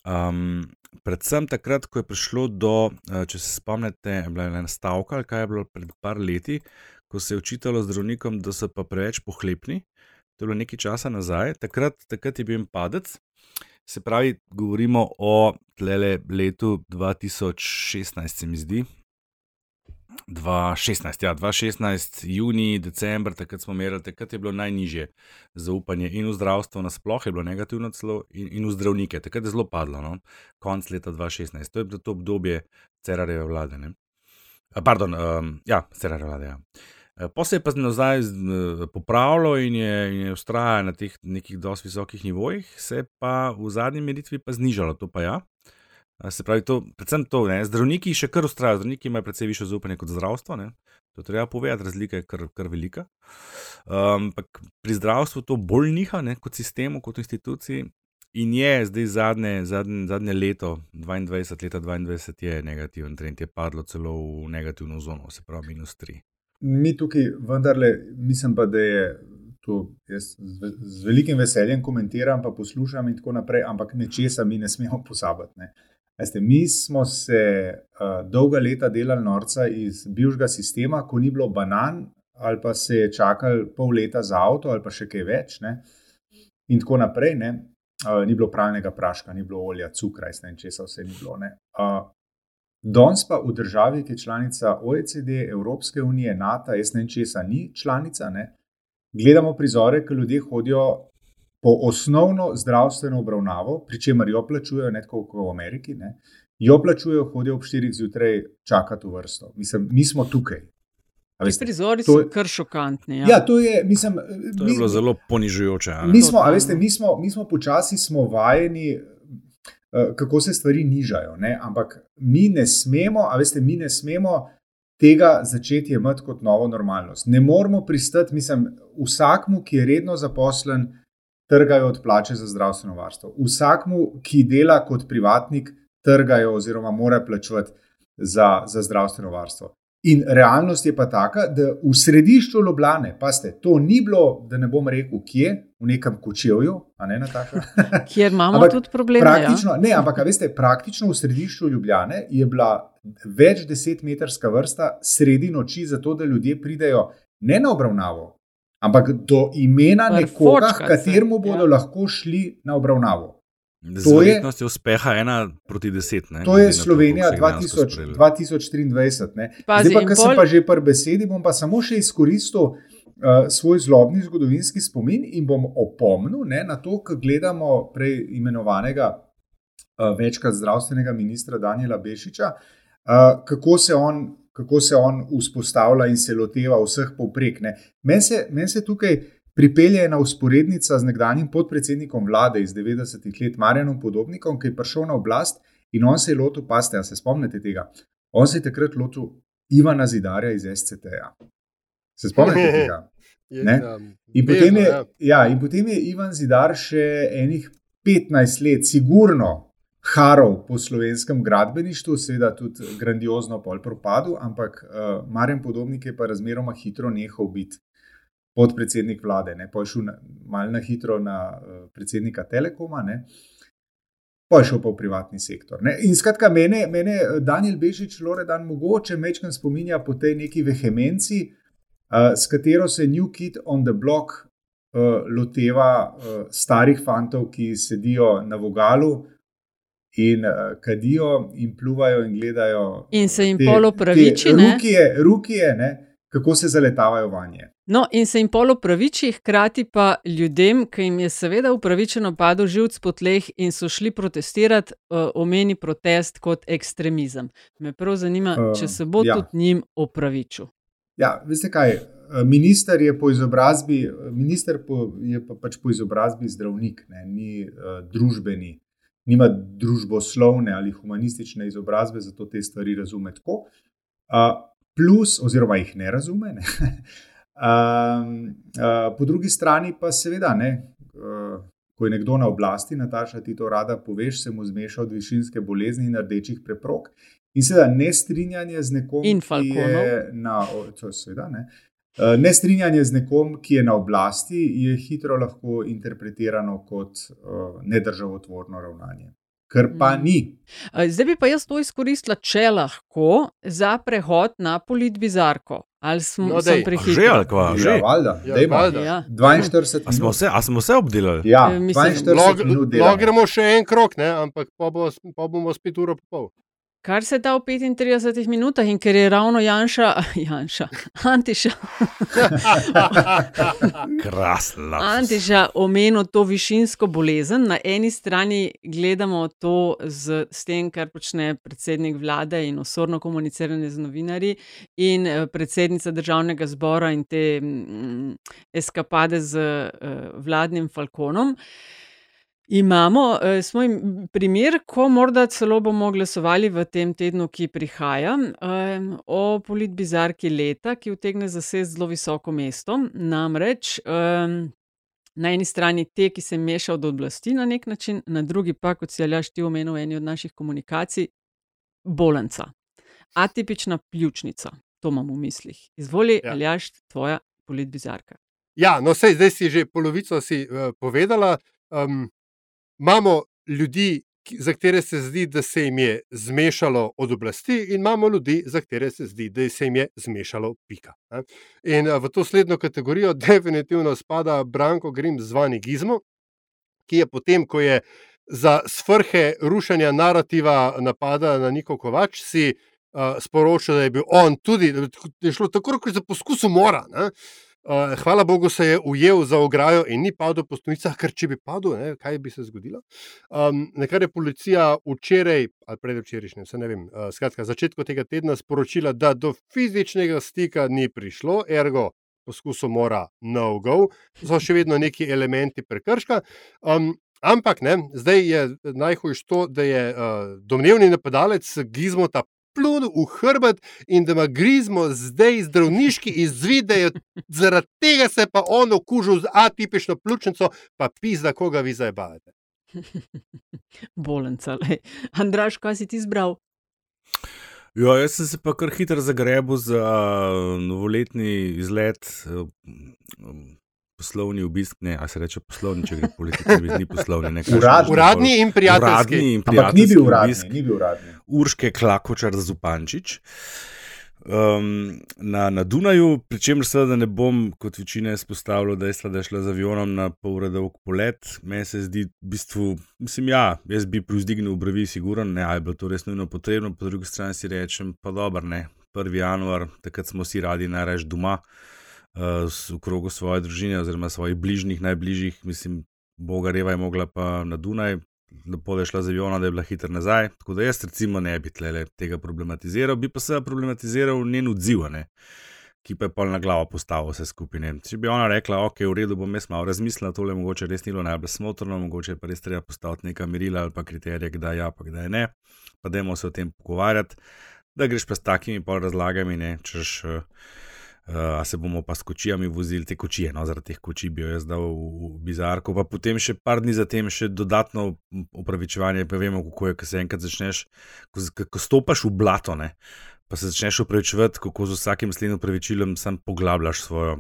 Um, predvsem takrat, ko je prišlo do, eh, če se spomnite, je bila ena stavka, kaj je bilo pred par leti, ko se je učitalo zdravnikom, da so pa preveč pohlepni. To je bilo nekaj časa nazaj, takrat, takrat je bil en padec. Se pravi, govorimo o letu 2016, se mi zdi. 2016, ja, 2016, juni, decembr, takrat smo merili, takrat je bilo najnižje zaupanje in v zdravstvo, nasploh je bilo negativno, celo in, in v zdravnike. Takrat je zelo padlo, no? konc leta 2016. To je bilo to obdobje Cerareve vlade. Ne? Pardon, um, ja, Cerareve vlade. Ja. Po se je pa nazaj eh, popravilo in je, in je ustraja na teh nekih dosti visokih nivojih, se je pa v zadnji meritvi pa znižalo, to pa ja. Eh, Se pravi, to, predvsem to, ne, zdravniki še kar ustrajajo, zdravniki imajo precej više zaupanje kot zdravstvo, ne, to treba povedati, razlika je kar, kar velika. Ampak pri zdravstvu to bolj niha ne, kot sistemu, kot instituciji. In je zdaj zadnje, zadnje, zadnje leto, 22, leta 22, je negativen trend, je padlo celo v negativno zono, se pravi minus 3. Mi tukaj vendarle, mislim pa, da je to, jaz z, z velikim veseljem komentiram, pa poslušam in tako naprej, ampak nečesa mi ne smemo pozabiti. Ne. Veste, mi smo se uh, dolga leta delali norca iz bivšega sistema, ko ni bilo banan, ali pa se je čakali pol leta za avto, ali pa še kaj več. Ne. In tako naprej. Ne. Uh, ni bilo pralnega praška, ni bilo olja, cukra, ne česa vse ni bilo. ne. Uh, Danes pa v državi, ki je članica OECD, Evropske unije, NATO, jaz ne vem, česa ni članica, ne, gledamo prizore, ki ljudje hodijo po osnovno zdravstveno obravnavo, pri čemer jo plačujejo, ne tako kot v Ameriki, ne, jo plačujejo, hodijo ob 4 zjutraj čakati v vrsto. Mislim, mi smo tukaj. Veste, prizori to so je- kar šokantni. Ja, to je, mislim, To mi- je bilo zelo ponižujoče. Mi smo, veste, mi smo, mi smo počasi smo vajeni, eh, kako se stvari nižajo. Ne? Ampak mi ne smemo, a veste, mi ne smemo tega začeti jemati kot novo normalnost. Ne moramo pristati, mislim, vsakmu, ki je redno zaposlen, trgajo od plače za zdravstveno varstvo. Vsakmu, ki dela kot privatnik, trgajo oziroma mora plačevati za, za zdravstveno varstvo. In realnost je pa taka, da v središču Ljubljane, pa ste, to ni bilo, da ne bom rekel, kje, v nekem kočevju, a ne na taka. *laughs* Kjer imamo Ampak tudi probleme. Ja? Praktično, ne, ampak veste, praktično v središču Ljubljane je bila več desetmetrska vrsta sredi noči, zato da ljudje pridejo ne na obravnavo, ampak do imena nekoga, Frfočkat se, kateremu bodo ja. lahko šli na obravnavo. Z To je, uspeha ena proti deset. Ne, to glede je to, Slovenija dejansko 2000, sprejelo. 2023. ne. Pazi, Zdaj pa, in ker sem pol- pa že pri besedi, bom pa samo še izkoristil uh, svoj zlobni zgodovinski spomin in bom opomnil ne, na to, kar gledamo prej imenovanega večkrat zdravstvenega ministra Daniela Bešiča, uh, kako se on. Kako se on vzpostavlja in se loteva vseh povprek. Meni se, men se tukaj pripelje ena usporednica z nekdanjim podpredsednikom vlade iz 90-ih let, Marjanom Podobnikom, ki je prišel na oblast in on se je lotil, paste, se spomnite tega. On se je takrat lotil Ivana Zidarja iz SCT-ja. Se spomnite *laughs* tega? Ne? In potem, je, ja, in potem je Ivan Zidar še enih 15 let, sigurno, harov po slovenskem gradbeništvu, seveda tudi grandiozno pol propadu, ampak uh, Marjan Podobnik je pa razmeroma hitro nehal biti podpredsednik vlade, ne pa je šel malo na hitro na uh, predsednika Telekoma. Ne? Pa je šel pa v privatni sektor. Ne? In skratka, mene, mene Daniel Bežič, Loredan, mogoče mečkam spominja po tej neki vehemenci, uh, s katero se New Kid on the Block uh, loteva uh, starih fantov, ki sedijo na vogalu in uh, kadijo in pluvajo in gledajo. In se jim polo praviči. Rukije, rukije ne, kako se zaletavajo vanje. No, in se jim polo praviči, hkrati pa ljudem, ki jim je seveda upravičeno padel živc po tleh in so šli protestirati, uh, omeni protest kot ekstremizem. Me prav zanima, uh, če se bo ja. tudi njim opravičil. Ja, veste kaj? Minister je po izobrazbi, minister po, je pa pač po izobrazbi zdravnik, ne, ni uh, družbeni nima družboslovne ali humanistične izobrazbe, zato te stvari razume tako. Uh, plus, oziroma jih ne razume. Ne? *laughs* Uh, uh, po drugi strani pa seveda, ne, uh, ko je nekdo na oblasti, Nataša, ti to rada poveš, se mu zmeša od višinske bolezni in rdečih preprog. In seveda ne strinjanje z nekom, ki je na. To seveda, ne. Eh, Nestrinjanje z nekom, ki je na oblasti, je hitro lahko interpretirano kot uh, nedržavotvorno ravnanje. Ker pa mm. ni. Eh, zdaj bi pa jaz to izkoristila, če lahko, za prehod na politbizarko. Ali smo no, se prehiteli? Že ali kva? Že, ja, valjda. Ja, ja. 42 a smo, se, a smo se obdelali? Ja, 42 minut. Lahko gremo še en krok, ne? ampak pa, bo, pa bomo spet uro pol. Kar se da v 35 minutah, in ker je ravno Janša, *laughs* Janša Antiša, *laughs* krasno. Antiša omenil to višinsko bolezen. Na eni strani gledamo to z, z tem, kar počne predsednik vlade in osorno komuniciranje z novinarji, in eh, predsednica državnega zbora in te mm, eskapade z uh, vladnim falkonom. Imamo eh, smo im primer, ko morda celo bomo glasovali v tem tednu, ki prihaja, eh, o politbizarki leta, ki utegne zasedeti zelo visoko mesto. Namreč eh, na eni strani te, ki se meša od oblasti na nek način, na drugi pa, kot si Aljaš ti omenil v eni od naših komunikacij, bolenca. Atipična pljučnica, to imam v mislih. Izvoli, ja. Aljaš, tvoja politbizarka. Ja, no, sej, zdaj si že polovico si, uh, povedala. Um, imamo ljudi, za katere se zdi, da se jim je zmešalo od oblasti, in imamo ljudi, za katere se zdi, da se jim je zmešalo pika. In v to slednjo kategorijo *laughs* definitivno spada Branko Grim zvani Gizmo, ki je potem, ko je za svrhe rušenja narativa napada na Niko Kovač, si uh, sporočil, da je bil on tudi, da je šlo tako, kot za poskus umora. Ne? Uh, hvala Bogu, se je ujel za ograjo in ni padel po stopnicah, ker če bi padel, ne, kaj bi se zgodilo. Um, nekaj je policija včeraj, ali predvčerajšnjem, ne vem, uh, skratka, začetku tega tedna sporočila, da do fizičnega stika ni prišlo, ergo poskusu mora no go, so še vedno neki elementi prekrška. Um, ampak ne, zdaj je najhujše to, da je uh, domnevni napadalec Gizmota plunil v hrbet in da ima grizmo zdaj zdravniški izvid, zaradi tega se pa on okužil z atipično pljučnico, pa pisa, koga vi zdaj bavite. *laughs* Bolenca, le. Andraš, kaj si ti izbral? Jo, jaz sem se pa kar hitro zagrebil za novoletni izlet. Poslovni obisk, ne, a se reče poslovni, če gre politiki, ni poslovni. Ne, uradni, uradni in prijateljski. Uradni in prijateljski. Ampak ni bil uradni, ni bil uradni. Urške Klakočar Zupančič. Um, na, na Dunaju, pri čemer seveda ne bom, kot večina, izpostavljal dejstva, da je šla z avionom na pol ure dolg polet. Meni se zdi, v bistvu, mislim, ja, jaz bi privzdignil brvi, siguran, ne, ali je bilo to res nujno potrebno, po drugi strani si rečem, pa dobro, ne, 1. januar, takrat smo si radi najraž doma, uh, v krogu svoje družine oziroma svojih bližnjih, najbližjih, mislim, Boga Reva je mogla pa na Dunaj, lepo da je šla z aviona, da je bila hiter nazaj. Tako da jaz recimo ne bi tle tega problematiziral, bi pa se problematiziral njen odziv, ne, ki pa je pol na glavo postavil vse skupaj. Ne. Če bi ona rekla, ok, v redu, bom jaz malo razmislila, tole mogoče res ni bilo najbolj smotrno, mogoče pa res treba postaviti neka merila ali pa kriterije, kdaj ja, pa kdaj ne, pa dajmo se o tem pogovarjati, da greš pa s takimi pol razlagami, ne, češ. Uh, Uh, se bomo pa s kočijami vozili, te kočije, no, zaradi teh kočij bi jo jaz dal v, v bizarko, pa potem še par dni zatem še dodatno upravičevanje, pa vemo, kako je, ko se enkrat začneš, ko, ko stopaš v blato, ne, pa se začneš upravičevati, kako z vsakim slednjim upravičilom sam poglabljaš svojo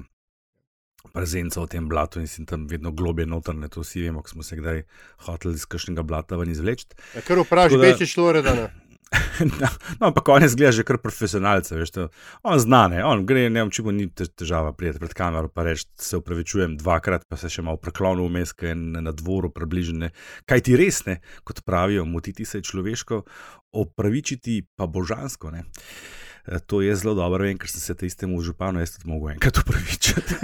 prezenco v tem blatu in si tam vedno globje notrne, to vsi vemo, ko smo se kdaj hoteli iz kakšnega blata ven izvleči. Ja, kar vprašaj, da... večji šlore, da ne. *laughs* no, ampak on je zgleda že kar profesionalce, veš, to, on znane, on gre, ne vem, če bo ni težava prijeti pred kamero, pa reči, se upravičujem dvakrat, pa se še malo preklonil vmes, kaj je na dvoru približene. Kaj ti res ne, kot pravijo, motiti se je človeško, opravičiti pa božansko. Ne. E, to je zelo dobro, vem, ker sem se tistemu županu jaz tudi mogel enkrat upravičiti.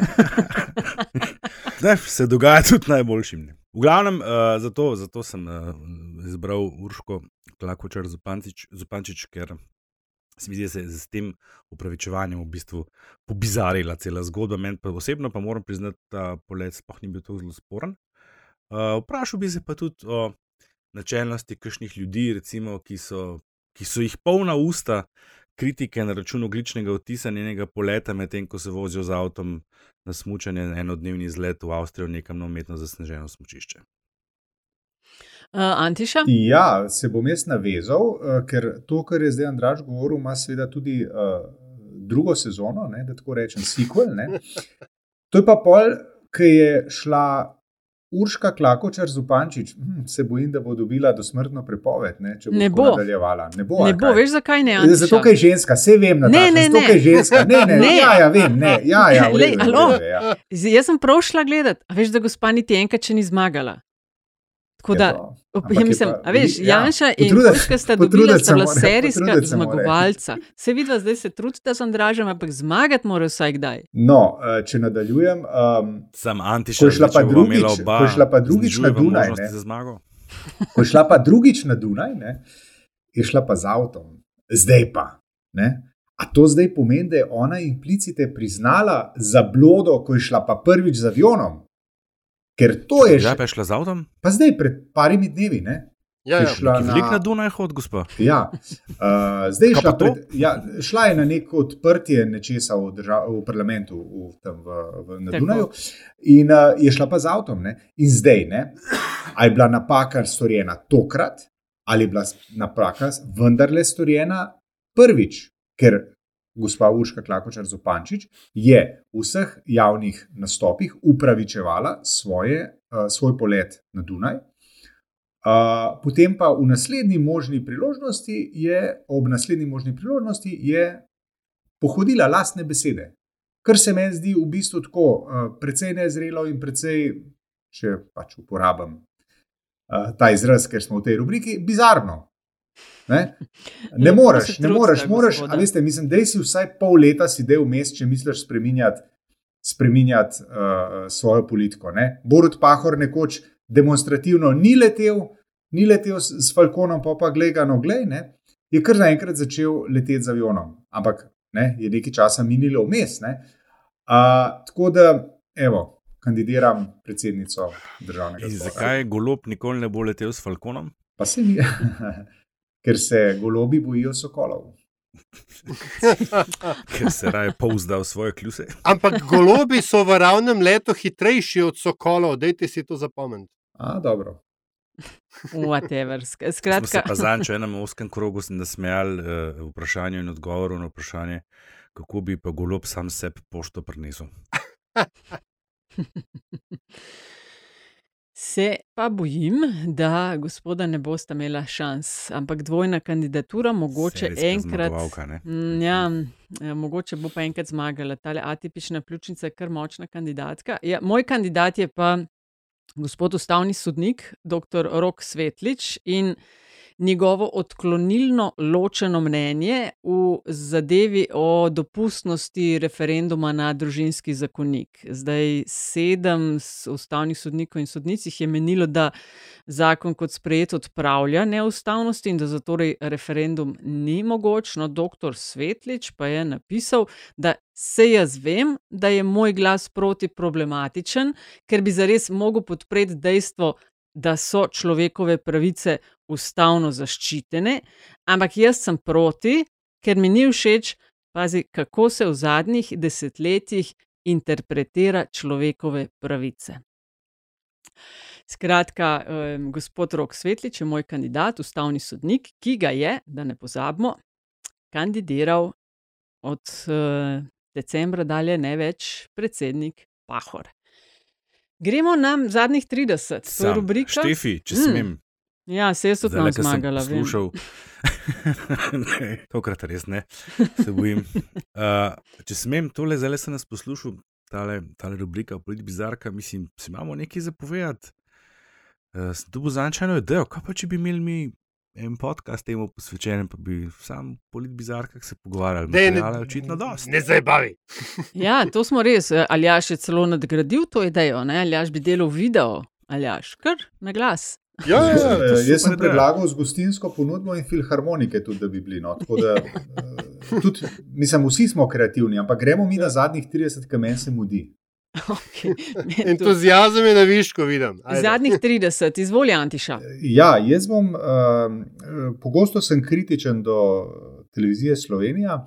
*laughs* ne, se dogaja tudi najboljšim. Ne. V glavnem, uh, zato, zato sem uh, izbral Urško Klakočar Zupančič, ker se mi zdi, da se je z tem upravičevanjem v bistvu pobizarila cela zgodba. Meni pa osebno pa moram priznati, da polet sploh ni bil tako zelo sporen. Uh, vprašal bi se pa tudi o načelnosti kakšnih ljudi, recimo, ki, so, ki so jih polna usta kritike na račun ogličnega odtisa njenega poleta, medtem ko se vozijo z avtom na smutanje na enodnevni izlet v Avstrijo, nekam na umetno zasneženo smočišče. Uh, Antiša? Ja, se bom jaz navezal, uh, ker to, kar je zdaj Andraš govoril, ima seveda tudi uh, drugo sezono, ne, da tako rečem, sequel. Ne. To je pa pol, ki je šla Urška Klakočar Zupančič, hm, se bojim, da bo dobila dosmrtno prepoved, ne, če bo, ne bo. nadaljevala. Ne bo, ne bo veš, zakaj ne? Antiša? Zato, ker je ženska, vse vem, da ne, ne, ne. je ženska. Ne, *laughs* ne, ne. Ja, ja, vem, ne. Ja, ja, Lej, redu, redu, ja. Jaz sem prav šla gledati, a veš, da gospa niti enkrat še ni zmagala. Tako da, ja, mislim, pa, veš, ja, Janša in Kruška sta dobila sta bila serijska zmagovalca. Se vidi, zdaj se trudite z Andražem, ampak zmagati mora vsaj kdaj. No, eh, če nadaljujem. Um, Sem antišel, ko je šla pa drugič na Dunaj. Ko je šla pa drugič na Dunaj, ne, je šla pa z avtom. Zdaj pa. Ne. A to zdaj pomeni, da je ona implicite priznala za blodo, ko je šla pa prvič z avionom? Ker to je že. Zdaj pa je šla z avtom? Pa zdaj, pred parimi dnevi. Ne? Ja, ja. šla je na Dunaj, hod, gospa. Ja, uh, zdaj je šla, pred, ja, šla je na neko odprtje nečesa v, držav, v parlamentu v, tam v, v, na Dunaju in uh, je šla pa z avtom. Ne? In zdaj, ne? ali je bila napaka storjena tokrat, ali je bila napaka vendarle storjena prvič, ker gospa Urška Klakočar Zopančič, je v vseh javnih nastopih upravičevala svoje, uh, svoj polet na Dunaj. Uh, potem pa v naslednji možni priložnosti je, ob naslednji možni priložnosti, je pohodila lastne besede. Kar se meni zdi v bistvu tako, uh, precej nezrelo in precej, če pač uporabim uh, ta izraz, ker smo v tej rubriki, bizarno. Ne, *laughs* ne moreš, ne moreš, moraš, a veste, mislim, da si vsaj pol leta si del vmes, če misliš spremenjati, spremenjati uh, svojo politiko. Ne. Borut Pahor nekoč demonstrativno ni letel, ni letel s, s Falkonom, pa pa gledano, glej, ne, je kar naenkrat začel leteti z avionom, ampak ne, je nekaj časa minilo vmes. Uh, tako da, evo. Kandidiram predsednico državnega zbora. Zakaj golob nikoli ne bo letel s Falkonom? Pa se mi. *laughs* ker se golobi bojijo sokolov. *laughs* ker se raje pouzda v svoje kljuse. Ampak golobi so v ravnem letu hitrejši od sokolov, dajte si to zapomniti. A, dobro. Whatever. Skratka. Pa zanj, če enem oskem krogu sem nasmejal uh, vprašanje in odgovor na vprašanje, kako bi pa golob sam sebi pošto prinesel. *laughs* Se pa bojim, da gospoda ne boste imela šans, ampak dvojna kandidatura, mogoče enkrat. ne? Mm, Ja, ja, mogoče bo pa enkrat zmagala ta atipična pljučnica, kar močna kandidatka. Ja, moj kandidat je pa gospod ustavni sodnik, dr. Rok Svetlič. In njegovo odklonilno ločeno mnenje v zadevi o dopustnosti referenduma na družinski zakonik. Zdaj, sedem ustavnih sodnikov in sodnic je menilo, da zakon kot sprejet odpravlja neustavnosti in da zatorej referendum ni mogoč. No, doktor Svetlič pa je napisal, da se jaz vem, da je moj glas proti problematičen, ker bi zares mogel podpreti dejstvo, da so človekove pravice ustavno zaščitene, ampak jaz sem proti, ker mi ni všeč, pazi, kako se v zadnjih desetletjih interpretira človekove pravice. Skratka, um, gospod Rok Svetlič je moj kandidat, ustavni sodnik, ki ga je, da ne pozabimo, kandidiral od uh, decembra dalje ne več predsednik Pahor. Gremo na zadnjih 30, to je rubrika. Štefi, če mm. smem. Ja, se je tudi zmagala. Poslušal. *laughs* Tokrat res ne, se bojim. Uh, če smem, tole zdaj sem nas poslušal, tale, tale rubrika, politi bizarka, mislim, si imamo nekaj zapovedati. Uh, to bo zančajno idejo, kaj pa če bi imeli mi en podcast temu posvečen, pa bi sam politi bizarka se pogovarjali. Ne, ne, očitno dosti. Ne zabavi. *laughs* ja, to smo res. Ali jaš je celo nadgradil to idejo, ali jaš bi delal video, ali jaš kar na glas. *laughs* Ja, ja, ja, *laughs* ja, jaz sem predlagal z gostinsko ponudbo in filharmonike, tudi da bi bili. No. Da, uh, tudi, mislim, vsi smo kreativni, ampak gremo mi na zadnjih 30, ki meni se mudi. *laughs* Okay. Entuzijazem je na višku, vidim. Ajde. Zadnjih 30, izvoli Antiša. Ja, jaz bom, uh, pogosto sem kritičen do televizije Slovenija,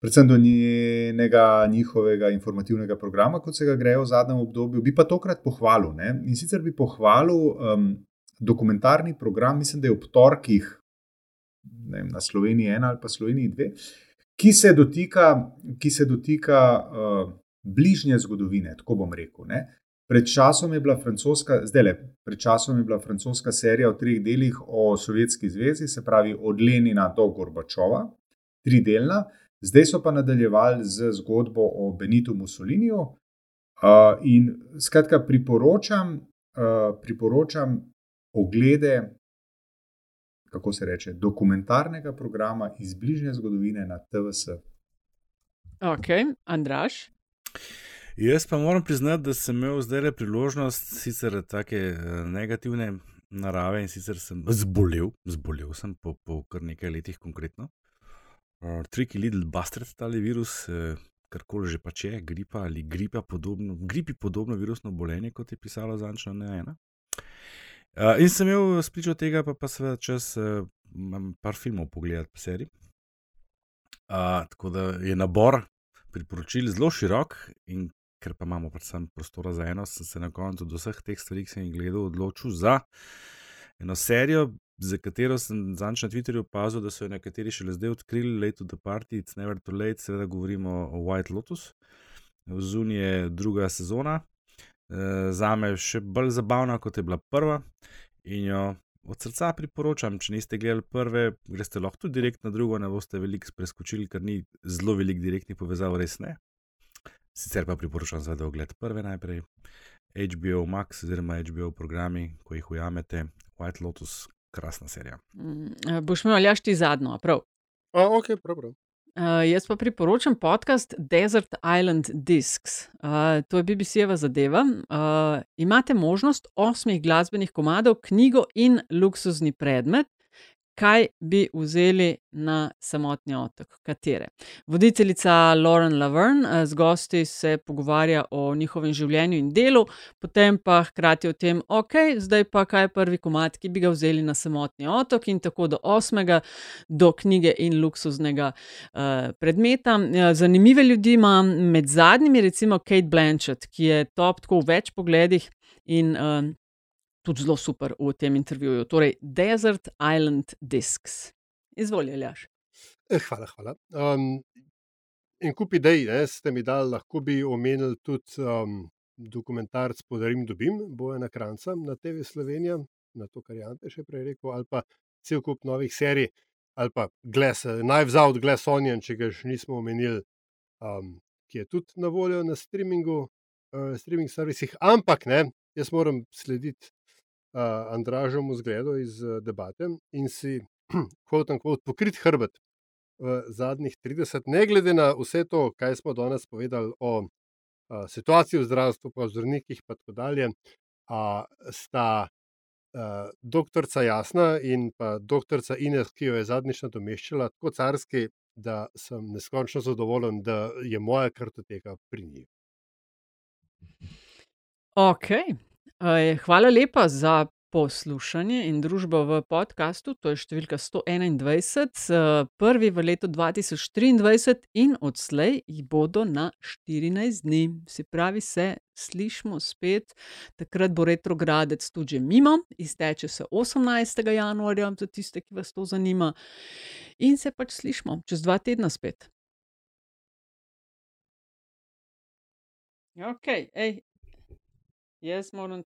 predvsem do njenega njihovega informativnega programa, kot se ga grejo v zadnjem obdobju. Bi pa tokrat pohvalil. Ne? In sicer bi pohvalil um, dokumentarni program, mislim, da je ob torkih vem, na Sloveniji ena ali pa Sloveniji dve, ki se dotika. Ki se dotika uh, bližnje zgodovine, tako bom rekel. Ne? Pred časom je bila francoska, zdaj le, pred časom je bila francoska serija v treh delih o Sovjetski zvezi, se pravi od Lenina do Gorbačova, tri delna, zdaj so pa nadaljevali z zgodbo o Benitu Mussoliniju. Uh, in skratka, priporočam, uh, priporočam oglede, kako se reče, dokumentarnega programa iz bližnje zgodovine na TVS. Ok, Andraš. Jaz pa moram priznati, da sem imel zdaj le priložnost, sicer tako eh, negativne narave in sicer sem zbolel, zbolel sem po, po kar nekaj letih konkretno. Uh, Tricky Little Bastard, tali virus, eh, karkoli že pač je, gripa ali gripa podobno, gripi podobno virusno bolenje, kot je pisalo zančno ne ena. Uh, in sem imel spričo tega, pa, pa seveda čas uh, par filmov pogledati po seriji. Uh, tako da je nabor priporočil zelo širok, ker pa imamo predvsem prostora za eno, sem se na koncu od vseh teh stvari, ki sem jih gledal, odločil za eno serijo, za katero sem zanč na Twitterju opazil, da so jo nekateri šele zdaj odkrili, Late to the Party, It's Never Too Late, seveda govorimo o White Lotus. Zunaj je druga sezona, e, za me še bolj zabavna, kot je bila prva. In jo od srca priporočam, če niste gledali prve, greste lahko tudi direkt na drugo, ne boste veliko preskočili, ker ni zelo velik direktnih povezav, res ne. Sicer pa priporočam za ogled prve najprej. HBO Max oziroma HBO programi, ko jih ujamete, White Lotus, krasna serija. Mm, boš imel ali ti zadnjo, prav? A, ok, prav. prav. Uh, jaz pa priporočam podcast Desert Island Discs. Uh, to je BBC-jeva zadeva. Uh, imate možnost osmih glasbenih komadov, knjigo in luksuzni predmet, kaj bi vzeli na samotni otok, katere. Voditeljica Lauren Laverne eh, z gosti se pogovarja o njihovem življenju in delu, potem pa hkrati o tem, ok, zdaj pa kaj je prvi komat, ki bi ga vzeli na samotni otok in tako do osmega, do knjige in luksuznega uh, predmeta. Ja, zanimive ljudi ima med zadnjimi, recimo Kate Blanchett, ki je top tako v več pogledih in uh, tudi zelo super v tem intervjuju. Torej, Desert Island Discs. Izvolite, Ljaš. Eh, hvala, hvala. Um, in kup idej ne, ste mi dali, lahko bi omenili tudi um, dokumentarc Podarim dobim, boja na kranca na TV Slovenija, na to, kar je Ante še prej rekel, ali pa cel kup novih serij, ali pa Glass, Knives Out, Glass Onion, če ga še nismo omenili, um, ki je tudi na voljo na streamingu, uh, streaming servisih, ampak ne, jaz moram slediti uh, Andražom zgledal iz uh, debate in si, kot in kot, pokrit hrbet v zadnjih 30, ne glede na vse to, kaj smo danes povedali o uh, situaciji v zdravstvu, pa o zdravnikih, pa tako dalje, uh, sta uh, doktorica Jasna in pa doktorica Ines, ki jo je zadnjič nadomeščala, tako carski, da sem neskončno zadovoljen, da je moja kartoteka pri njih. Ok, hvala lepa za poslušanje in družbo v podkastu. To je številka 121, prvi v letu 2023 in odslej jih bodo na 14 dni. Se pravi, se slišmo spet, takrat bo retrogradec tudi že mimo, izteče se 18. januarja, za tiste, ki vas to zanima, in se pač slišmo čez dva tedna spet. Ok, ej, jaz moram